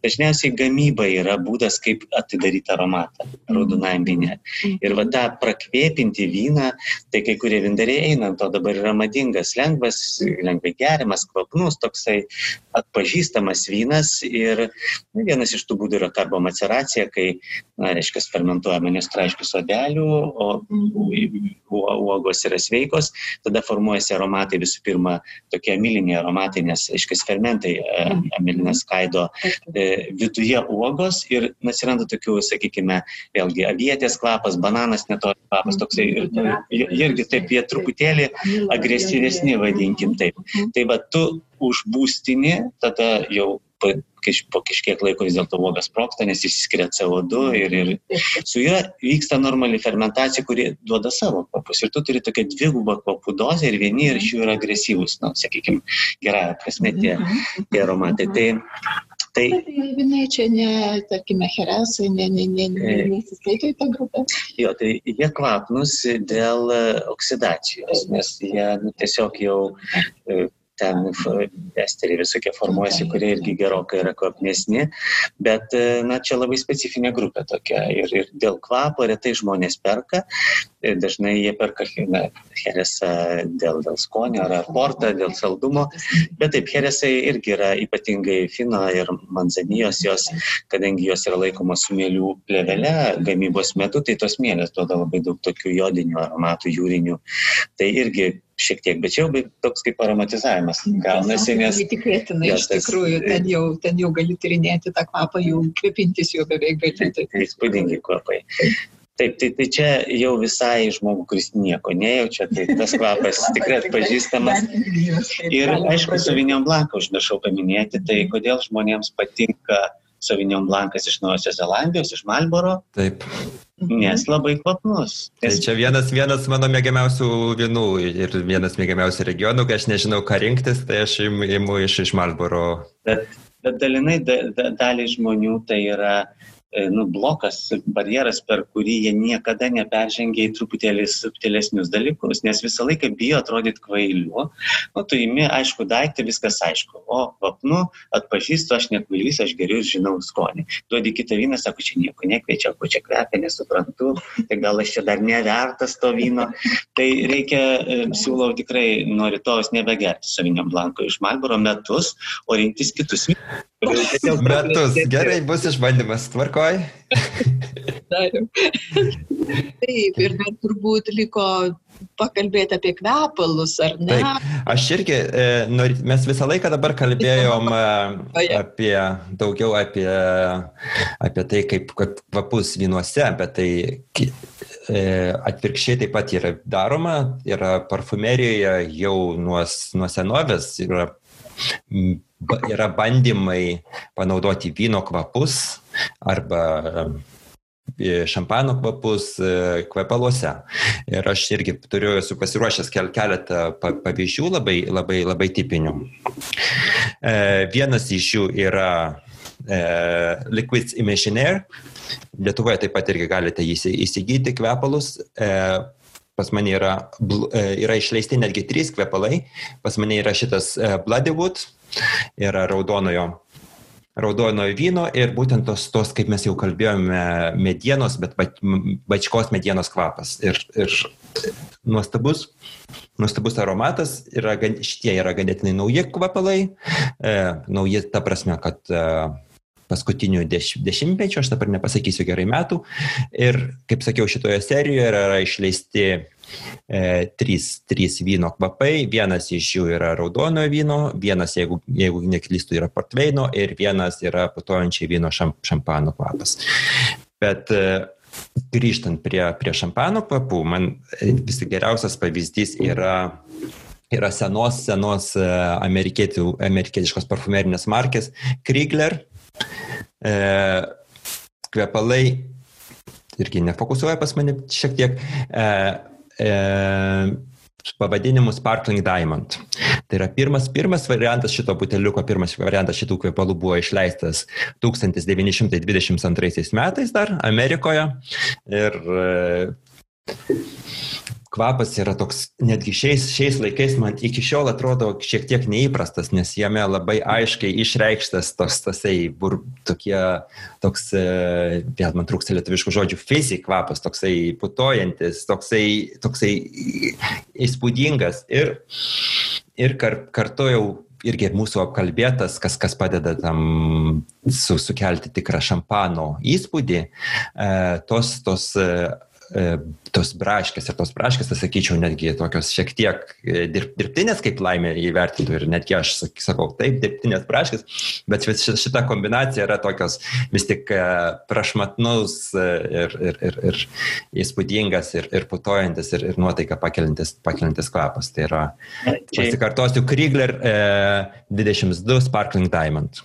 Dažniausiai gamyba yra būdas, kaip atidaryti aromatą raudonajam vynė. Ir va tą prakvėpinti vyną, tai kai kurie vindariai eina, to dabar yra madingas, lengvas, lengvai geriamas, kvapnus, toksai atpažįstamas vynas. Ir na, vienas iš tų būdų yra karbomaceracija, kai, na, reiškia, fermentuojama nestraiškių sodelių, o uogos yra sveikos, tada formuojasi aromatai visų pirma tokie amiliniai aromatai, nes, aiškiai, fermentai amilinas skaido e, viduje uogos ir atsiranda tokių, sakykime, vėlgi avietės kvapas, bananas netoks kvapas, toksai ir, ir, irgi taip jie truputėlį agresyvesni, vadinkim taip. Tai va tu užbūstini, tada jau po, po kažkiek laiko vis dėlto uogas sproksta, nes išsiskiria CO2 ir, ir su juo vyksta normali fermentacija, kuri duoda savo kvapus. Ir tu turi tokią dvigubą kvapų dozę ir vieni iš jų yra agresyvūs, na, nu, sakykime, gerąją prasme tie, tie aromatai. Tai, Tai vinai čia ne, tarkime, heresai, ne, ne, ne, ne, neįsiskaito į tą grupę. Jo, tai jie kvapnus dėl oksidacijos, nes jie nu, tiesiog jau ten esteriai visokie formuojasi, kurie irgi gerokai yra kvapnesni, bet, na, čia labai specifinė grupė tokia ir, ir dėl kvapo retai žmonės perka, dažnai jie perka na, heresą dėl, dėl skonio ar portą, dėl saldumo, bet taip, heresai irgi yra ypatingai fino ir manzanijos, jos, kadangi jos yra laikomos su mėlių plėvele gamybos metu, tai tos mėlės duoda labai daug tokių jodinių aromatų jūrinių. Tai irgi šiek tiek, bet čia jau toks kaip aromatizavimas gaunasi, nes... Tikėtina, iš tikrųjų, ten jau, ten jau gali tyrinėti tą kvapą, jau kvepintis jau beveik gali. Tai įspūdingi kvapai. Taip, tai, tai čia jau visai žmogų, kuris nieko nejaučia, tai tas kvapas tikrai atpažįstamas. Ir aišku, Sauvignon Blanc užmiršau paminėti, tai kodėl žmonėms patinka Sauvignon Blancas iš Naujosios Zelandijos, iš Malboro. Taip. Nes labai kvapnus. Tai čia vienas, vienas mano mėgiamiausių vynų ir vienas mėgiamiausių regionų, kai aš nežinau, ką rinktis, tai aš imu iš, iš Malboro. Bet, bet dalinai da, da, daliai žmonių tai yra nu, blokas, barjeras, per kurį jie niekada neperžengia į truputėlį subtilesnius dalykus, nes visą laiką bijo atrodyti kvailiu. Nu, tu įimi, aišku, daiktą, viskas aišku. O, vapnu, atpažįstu, aš nekvailys, aš geriau žinau skonį. Duodi kitą vyną, sako, čia nieko nekviečia, ko čia kvepia, nesuprantu, tai gal aš čia dar nevertas to vyno. Tai reikia, e, siūlau tikrai nuo rytojus nebegerti saviniam blanko iš Malboro metus, o rinktis kitus. Metus, gerai, bus išbandymas, tvarkoj. Taip, ir dar turbūt liko pakalbėti apie kvepalus, ar ne? Taip, aš irgi, e, mes visą laiką dabar kalbėjom e, apie, daugiau apie, apie tai, kaip kvapus vynuose, bet tai e, atvirkščiai taip pat yra daroma, yra parfumerijoje jau nuo, nuo senovės, yra yra bandymai panaudoti vyno kvapus arba šampano kvapus kvepaluose. Ir aš irgi turiu, esu pasiruošęs kel, keletą pavyzdžių labai, labai, labai tipinių. Vienas iš jų yra Liquids Imaginaire. Lietuvoje taip pat irgi galite įsigyti kvepalus pas mane yra, yra išleisti netgi trys kvepalai, pas mane yra šitas Bloodywood, yra raudonojo, raudonojo vyno ir būtent tos, tos, kaip mes jau kalbėjome, medienos, bet bačkos medienos kvapas. Ir, ir nuostabus, nuostabus aromatas, yra, šitie yra ganėtinai nauji kvapalai, e, nauji ta prasme, kad e, paskutinių deš, dešimtmečių, aš dabar nepasakysiu gerai metų. Ir, kaip sakiau, šitoje serijoje yra išleisti e, trys, trys vyno kvapai. Vienas iš jų yra raudonojo vyno, vienas, jeigu, jeigu neklystu, yra portveino ir vienas yra putojančiai vyno šam, šampano kvapas. Bet e, grįžtant prie, prie šampano kvapų, man vis tik geriausias pavyzdys yra yra senos, senos e, amerikietiškos parfumerinės markės Krigler E, kvepalai irgi nefokusuoja pas mane šiek tiek. E, e, pavadinimu Sparkling Diamond. Tai yra pirmas, pirmas variantas šito buteliuko, pirmas variantas šitų kvepalų buvo išleistas 1922 metais dar Amerikoje. Ir e, kvapas yra toks, netgi šiais, šiais laikais man iki šiol atrodo šiek tiek neįprastas, nes jame labai aiškiai išreikštas toks, tasai, bur, tokie, toks, e, vėl man trūksta lietuviškų žodžių, fizik kvapas, toksai putojantis, toksai, toksai įspūdingas ir, ir kar, kartu jau irgi mūsų apkalbėtas, kas, kas padeda tam su, sukelti tikrą šampano įspūdį, e, tos, tos tos braškės ir tos braškės, tai sakyčiau, netgi tokios šiek tiek e, dirb, dirbtinės, kaip laimė įvertintų ir netgi aš sakau, taip, dirbtinės braškės, bet šita kombinacija yra tokios vis tik e, prašmatnus ir, ir, ir, ir įspūdingas ir, ir putojantis ir, ir nuotaiką pakelintis, pakelintis kvapas. Tai yra, pasikartosiu, Krigler e, 22 Sparkling Diamond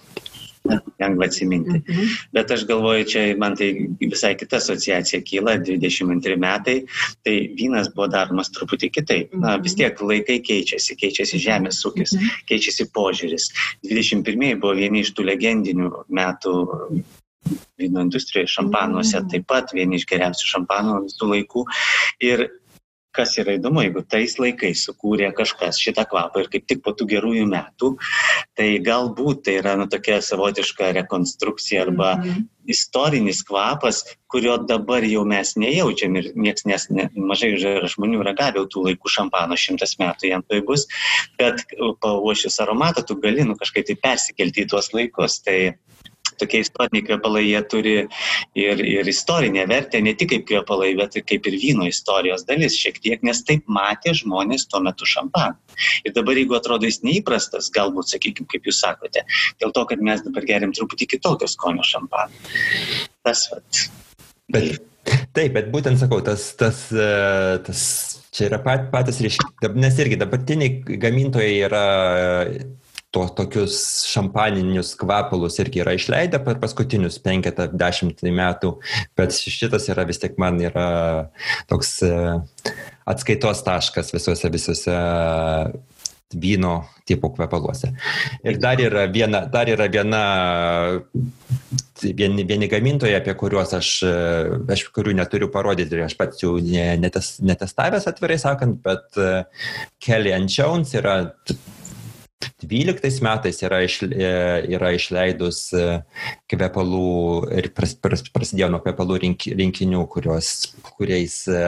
lengva atsiminti. Mhm. Bet aš galvoju, čia man tai visai kita asociacija kyla, 22 metai, tai vynas buvo daromas truputį kitaip. Na, vis tiek laikai keičiasi, keičiasi žemės ūkis, mhm. keičiasi požiūris. 21 buvo vieni iš tų legendinių metų vyno industrijoje, šampanuose mhm. taip pat vieni iš geriausių šampanų visų laikų. Ir kas yra įdomu, jeigu tais laikais sukūrė kažkas šitą kvapą ir kaip tik po tų gerųjų metų, tai galbūt tai yra nu, tokia savotiška rekonstrukcija arba mm -hmm. istorinis kvapas, kurio dabar jau mes nejaučiam ir niekas nes ne, mažai žmonių ragavė tų laikų šampano šimtas metų jam tai bus, bet pauošius aromatą tu gali nu, kažkaip tai persikelti į tuos laikus. Tai tokie istoriniai kvepalai, jie turi ir, ir istorinę vertę, ne tik kaip kvepalai, bet ir kaip ir vyno istorijos dalis šiek tiek, nes taip matė žmonės tuo metu šampaną. Ir dabar, jeigu atrodo jis neįprastas, galbūt, sakykime, kaip jūs sakote, dėl to, kad mes dabar geriam truputį kitokio skonio šampaną. Tas vat. Bet, taip, bet būtent sakau, tas, tas, e, tas čia yra pat, patys reiškia, nes irgi dabartiniai gamintojai yra to, tokius šampaninius kvepalus irgi yra išleidę per paskutinius penketą, dešimt metų, bet šitas yra vis tik man yra toks e, atskaitos taškas visuose, visuose vyno tipo kvepaluose. Ir dar yra viena, dar yra viena vieni, vieni gamintojai, apie kuriuos aš, e, aš kurių neturiu parodyti, aš pats jų netes, netestavęs atvirai sakant, bet e, Kelly and Jones yra 12 metais yra, iš, e, yra išleidus e, kvepalų ir pras, pras, prasidėjo nuo kvepalų rink, rinkinių, kurios, kuriais e,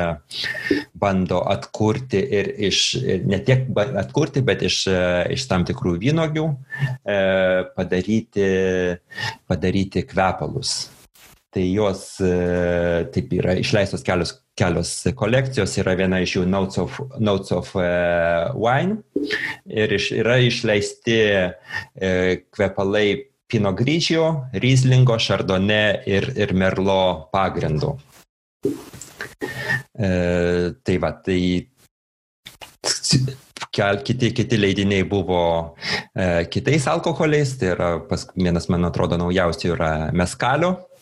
bando atkurti ir iš, ne tiek atkurti, bet iš, iš tam tikrų vynogių padaryti, padaryti kvepalus. Tai jos taip yra išleistos kelios kelios kolekcijos, yra viena iš jų Notes of, Notes of uh, Wine. Ir iš, yra išleisti uh, kvepalai Pino Grigio, Rieslingo, Chardonnay ir, ir Merlo pagrindu. Uh, tai va, tai kel, kiti, kiti leidiniai buvo e, kitais alkoholiais, tai yra pas, vienas, man atrodo, naujausių yra meskalio e,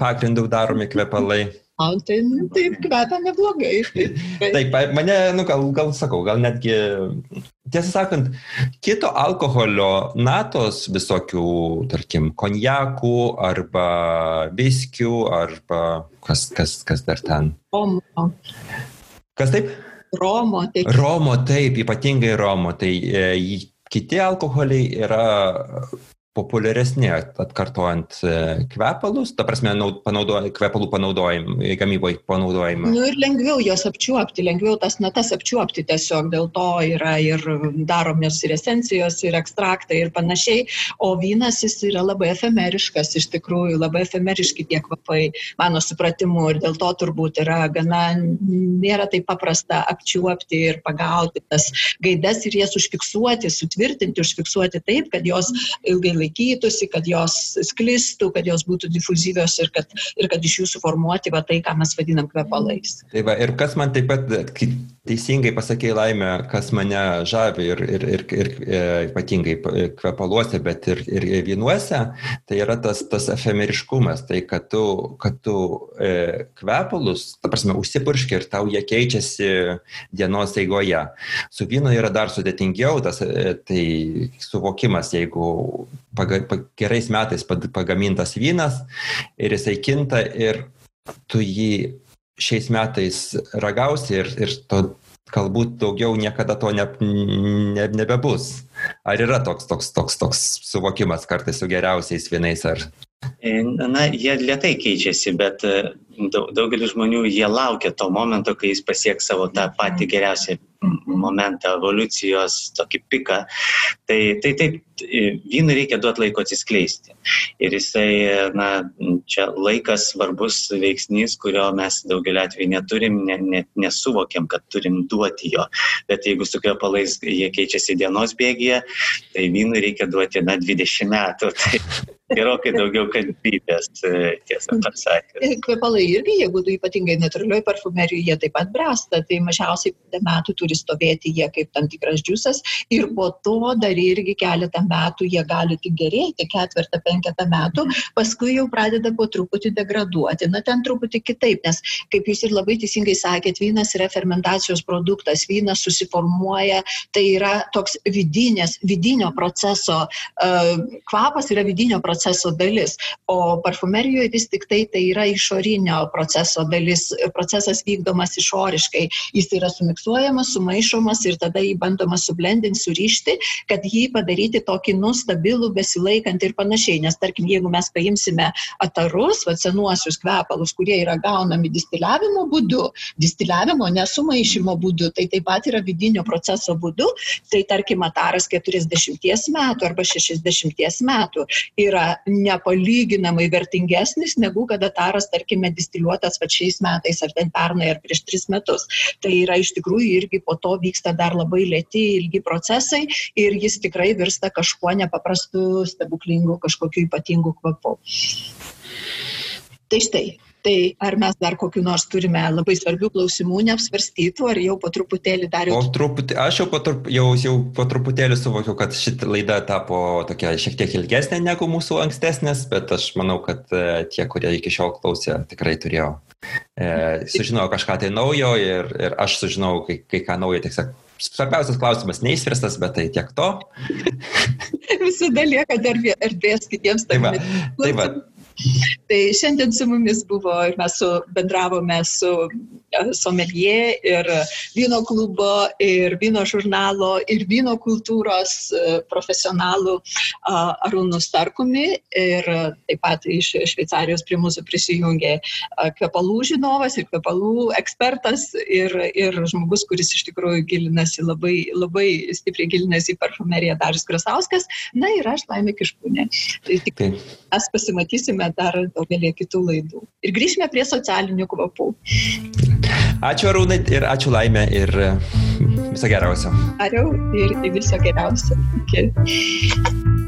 pagrindų daromi kvepalai. Man tai taip kvepia neblogai. Taip, mane, nu, gal, gal sakau, gal netgi, tiesą sakant, kito alkoholio natos visokių, tarkim, konjakų arba viskių arba kas, kas, kas dar ten. Romo. Kas taip? Romo, taip. Romo, taip, ypatingai Romo. Tai e, kiti alkoholiai yra populiaresni atkartojant e, kvepalus, ta prasme, panaudoja, kvepalų panaudojimą, gamyboje panaudojimą. Nu ir lengviau jos apčiuopti, lengviau tas natas apčiuopti tiesiog, dėl to yra ir daromės ir esencijos, ir ekstraktai ir panašiai, o vynas jis yra labai efemeriškas, iš tikrųjų labai efemeriški tie kvapai, mano supratimu, ir dėl to turbūt yra gana, nėra taip paprasta apčiuopti ir pagauti tas gaidas ir jas užfiksuoti, sutvirtinti, užfiksuoti taip, kad jos ilgai laikytųsi, kad jos sklistų, kad jos būtų difuzyvios ir kad, ir kad iš jų suformuoti va, tai, ką mes vadinam kvepalais. Tai va, ir kas man taip pat, teisingai pasakė laimė, kas mane žavi ir, ir, ir, ir e, ypatingai kvepaluose, bet ir, ir vynuose, tai yra tas, tas efemeriškumas, tai kad tu, kad tu e, kvepalus, ta prasme, užsipurški ir tau jie keičiasi dienos eigoje. Su vynu yra dar sudėtingiau, tas, e, tai suvokimas, jeigu paga, pa, gerais metais pagamintas vynas ir jisai kinta ir tu jį šiais metais ragausi ir, ir to galbūt daugiau niekada to ne, ne, nebebus. Ar yra toks, toks, toks, toks suvokimas kartais su geriausiais vienais ar E, na, jie lietai keičiasi, bet daugelis žmonių jie laukia to momento, kai jis pasieks savo tą patį geriausią momentą, evoliucijos tokį piką. Tai, tai taip, vynui reikia duoti laiko atsiskleisti. Ir jisai, na, čia laikas svarbus veiksnys, kurio mes daugelį atvejų neturim, ne, ne, nesuvokiam, kad turim duoti jo. Bet jeigu su kvepalais jie keičiasi dienos bėgyje, tai vynui reikia duoti, na, 20 metų. Tai gerokai daugiau kantrybės, e, tiesą pasakius. Kvepalai irgi, jeigu ypatingai natūralioj parfumerijoje, jie taip pat bręsta, tai mažiausiai metų turi stovėti jie kaip tam tikras džiusas ir po to dar irgi keletą metų jie gali tik gerėti, ketvirtą, penketą metų, paskui jau pradeda po truputį degraduoti. Na ten truputį kitaip, nes kaip jūs ir labai teisingai sakėt, vynas yra fermentacijos produktas, vynas susiformuoja, tai yra toks vidinės, vidinio proceso, uh, kvapas yra vidinio proceso dalis, o parfumerijoje vis tik tai tai yra išorinio proceso dalis, procesas vykdomas išoriškai, jis yra sumiksuojamas, sumaišomas ir tada jį bandoma sublendinti, surišti, kad jį padaryti tokį nustabilų, besilaikantį ir panašiai. Nes tarkim, jeigu mes paimsime atarus, va, senuosius kvepalus, kurie yra gaunami distiliavimo būdu, distiliavimo nesumaišymo būdu, tai taip pat yra vidinio proceso būdu, tai tarkim, ataras 40 metų arba 60 metų yra nepalyginamai vertingesnis negu kada taras, tarkime, distiliuotas va šiais metais ar ten pernai ar prieš tris metus. Tai yra iš tikrųjų irgi po to vyksta dar labai lėti, ilgi procesai ir jis tikrai virsta kažkuo nepaprastu, stebuklingu, kažkokiu ypatingu kvapu. Tai štai, Tai ar mes dar kokiu nors turime labai svarbių klausimų neapsvarstytų, ar jau po truputėlį dar jau... Po truputį, aš jau po, trup, jau, jau po truputėlį suvokiau, kad šitą laidą tapo tokia šiek tiek ilgesnė negu mūsų ankstesnės, bet aš manau, kad e, tie, kurie iki šiol klausė, tikrai turėjo. E, sužinojau kažką tai naujo ir, ir aš sužinojau kai, kai ką naujo, tiesiog svarbiausias klausimas neįsvirstas, bet tai tiek to. Visada lieka dar erdvės kitiems. Tai va, tai va, Tai šiandien su mumis buvo ir mes su, bendravome su e, somelie ir vyno klubo, ir vyno žurnalo, ir vyno kultūros e, profesionalu Arūnu Starkumi. Ir taip pat iš Šveicarijos prie mūsų prisijungė kvepalų žinovas ir kvepalų ekspertas ir, ir žmogus, kuris iš tikrųjų gilinasi labai, labai stipriai gilinasi į parfumeriją Darius Krasauskas. Na ir aš laimė kiškūnė. Tai tik mes pasimatysime dar daugelį kitų laidų. Ir grįžime prie socialinių kvapų. Ačiū Arūnai ir ačiū Laimė ir viso geriausio. Ariau ir viso geriausio. Iki.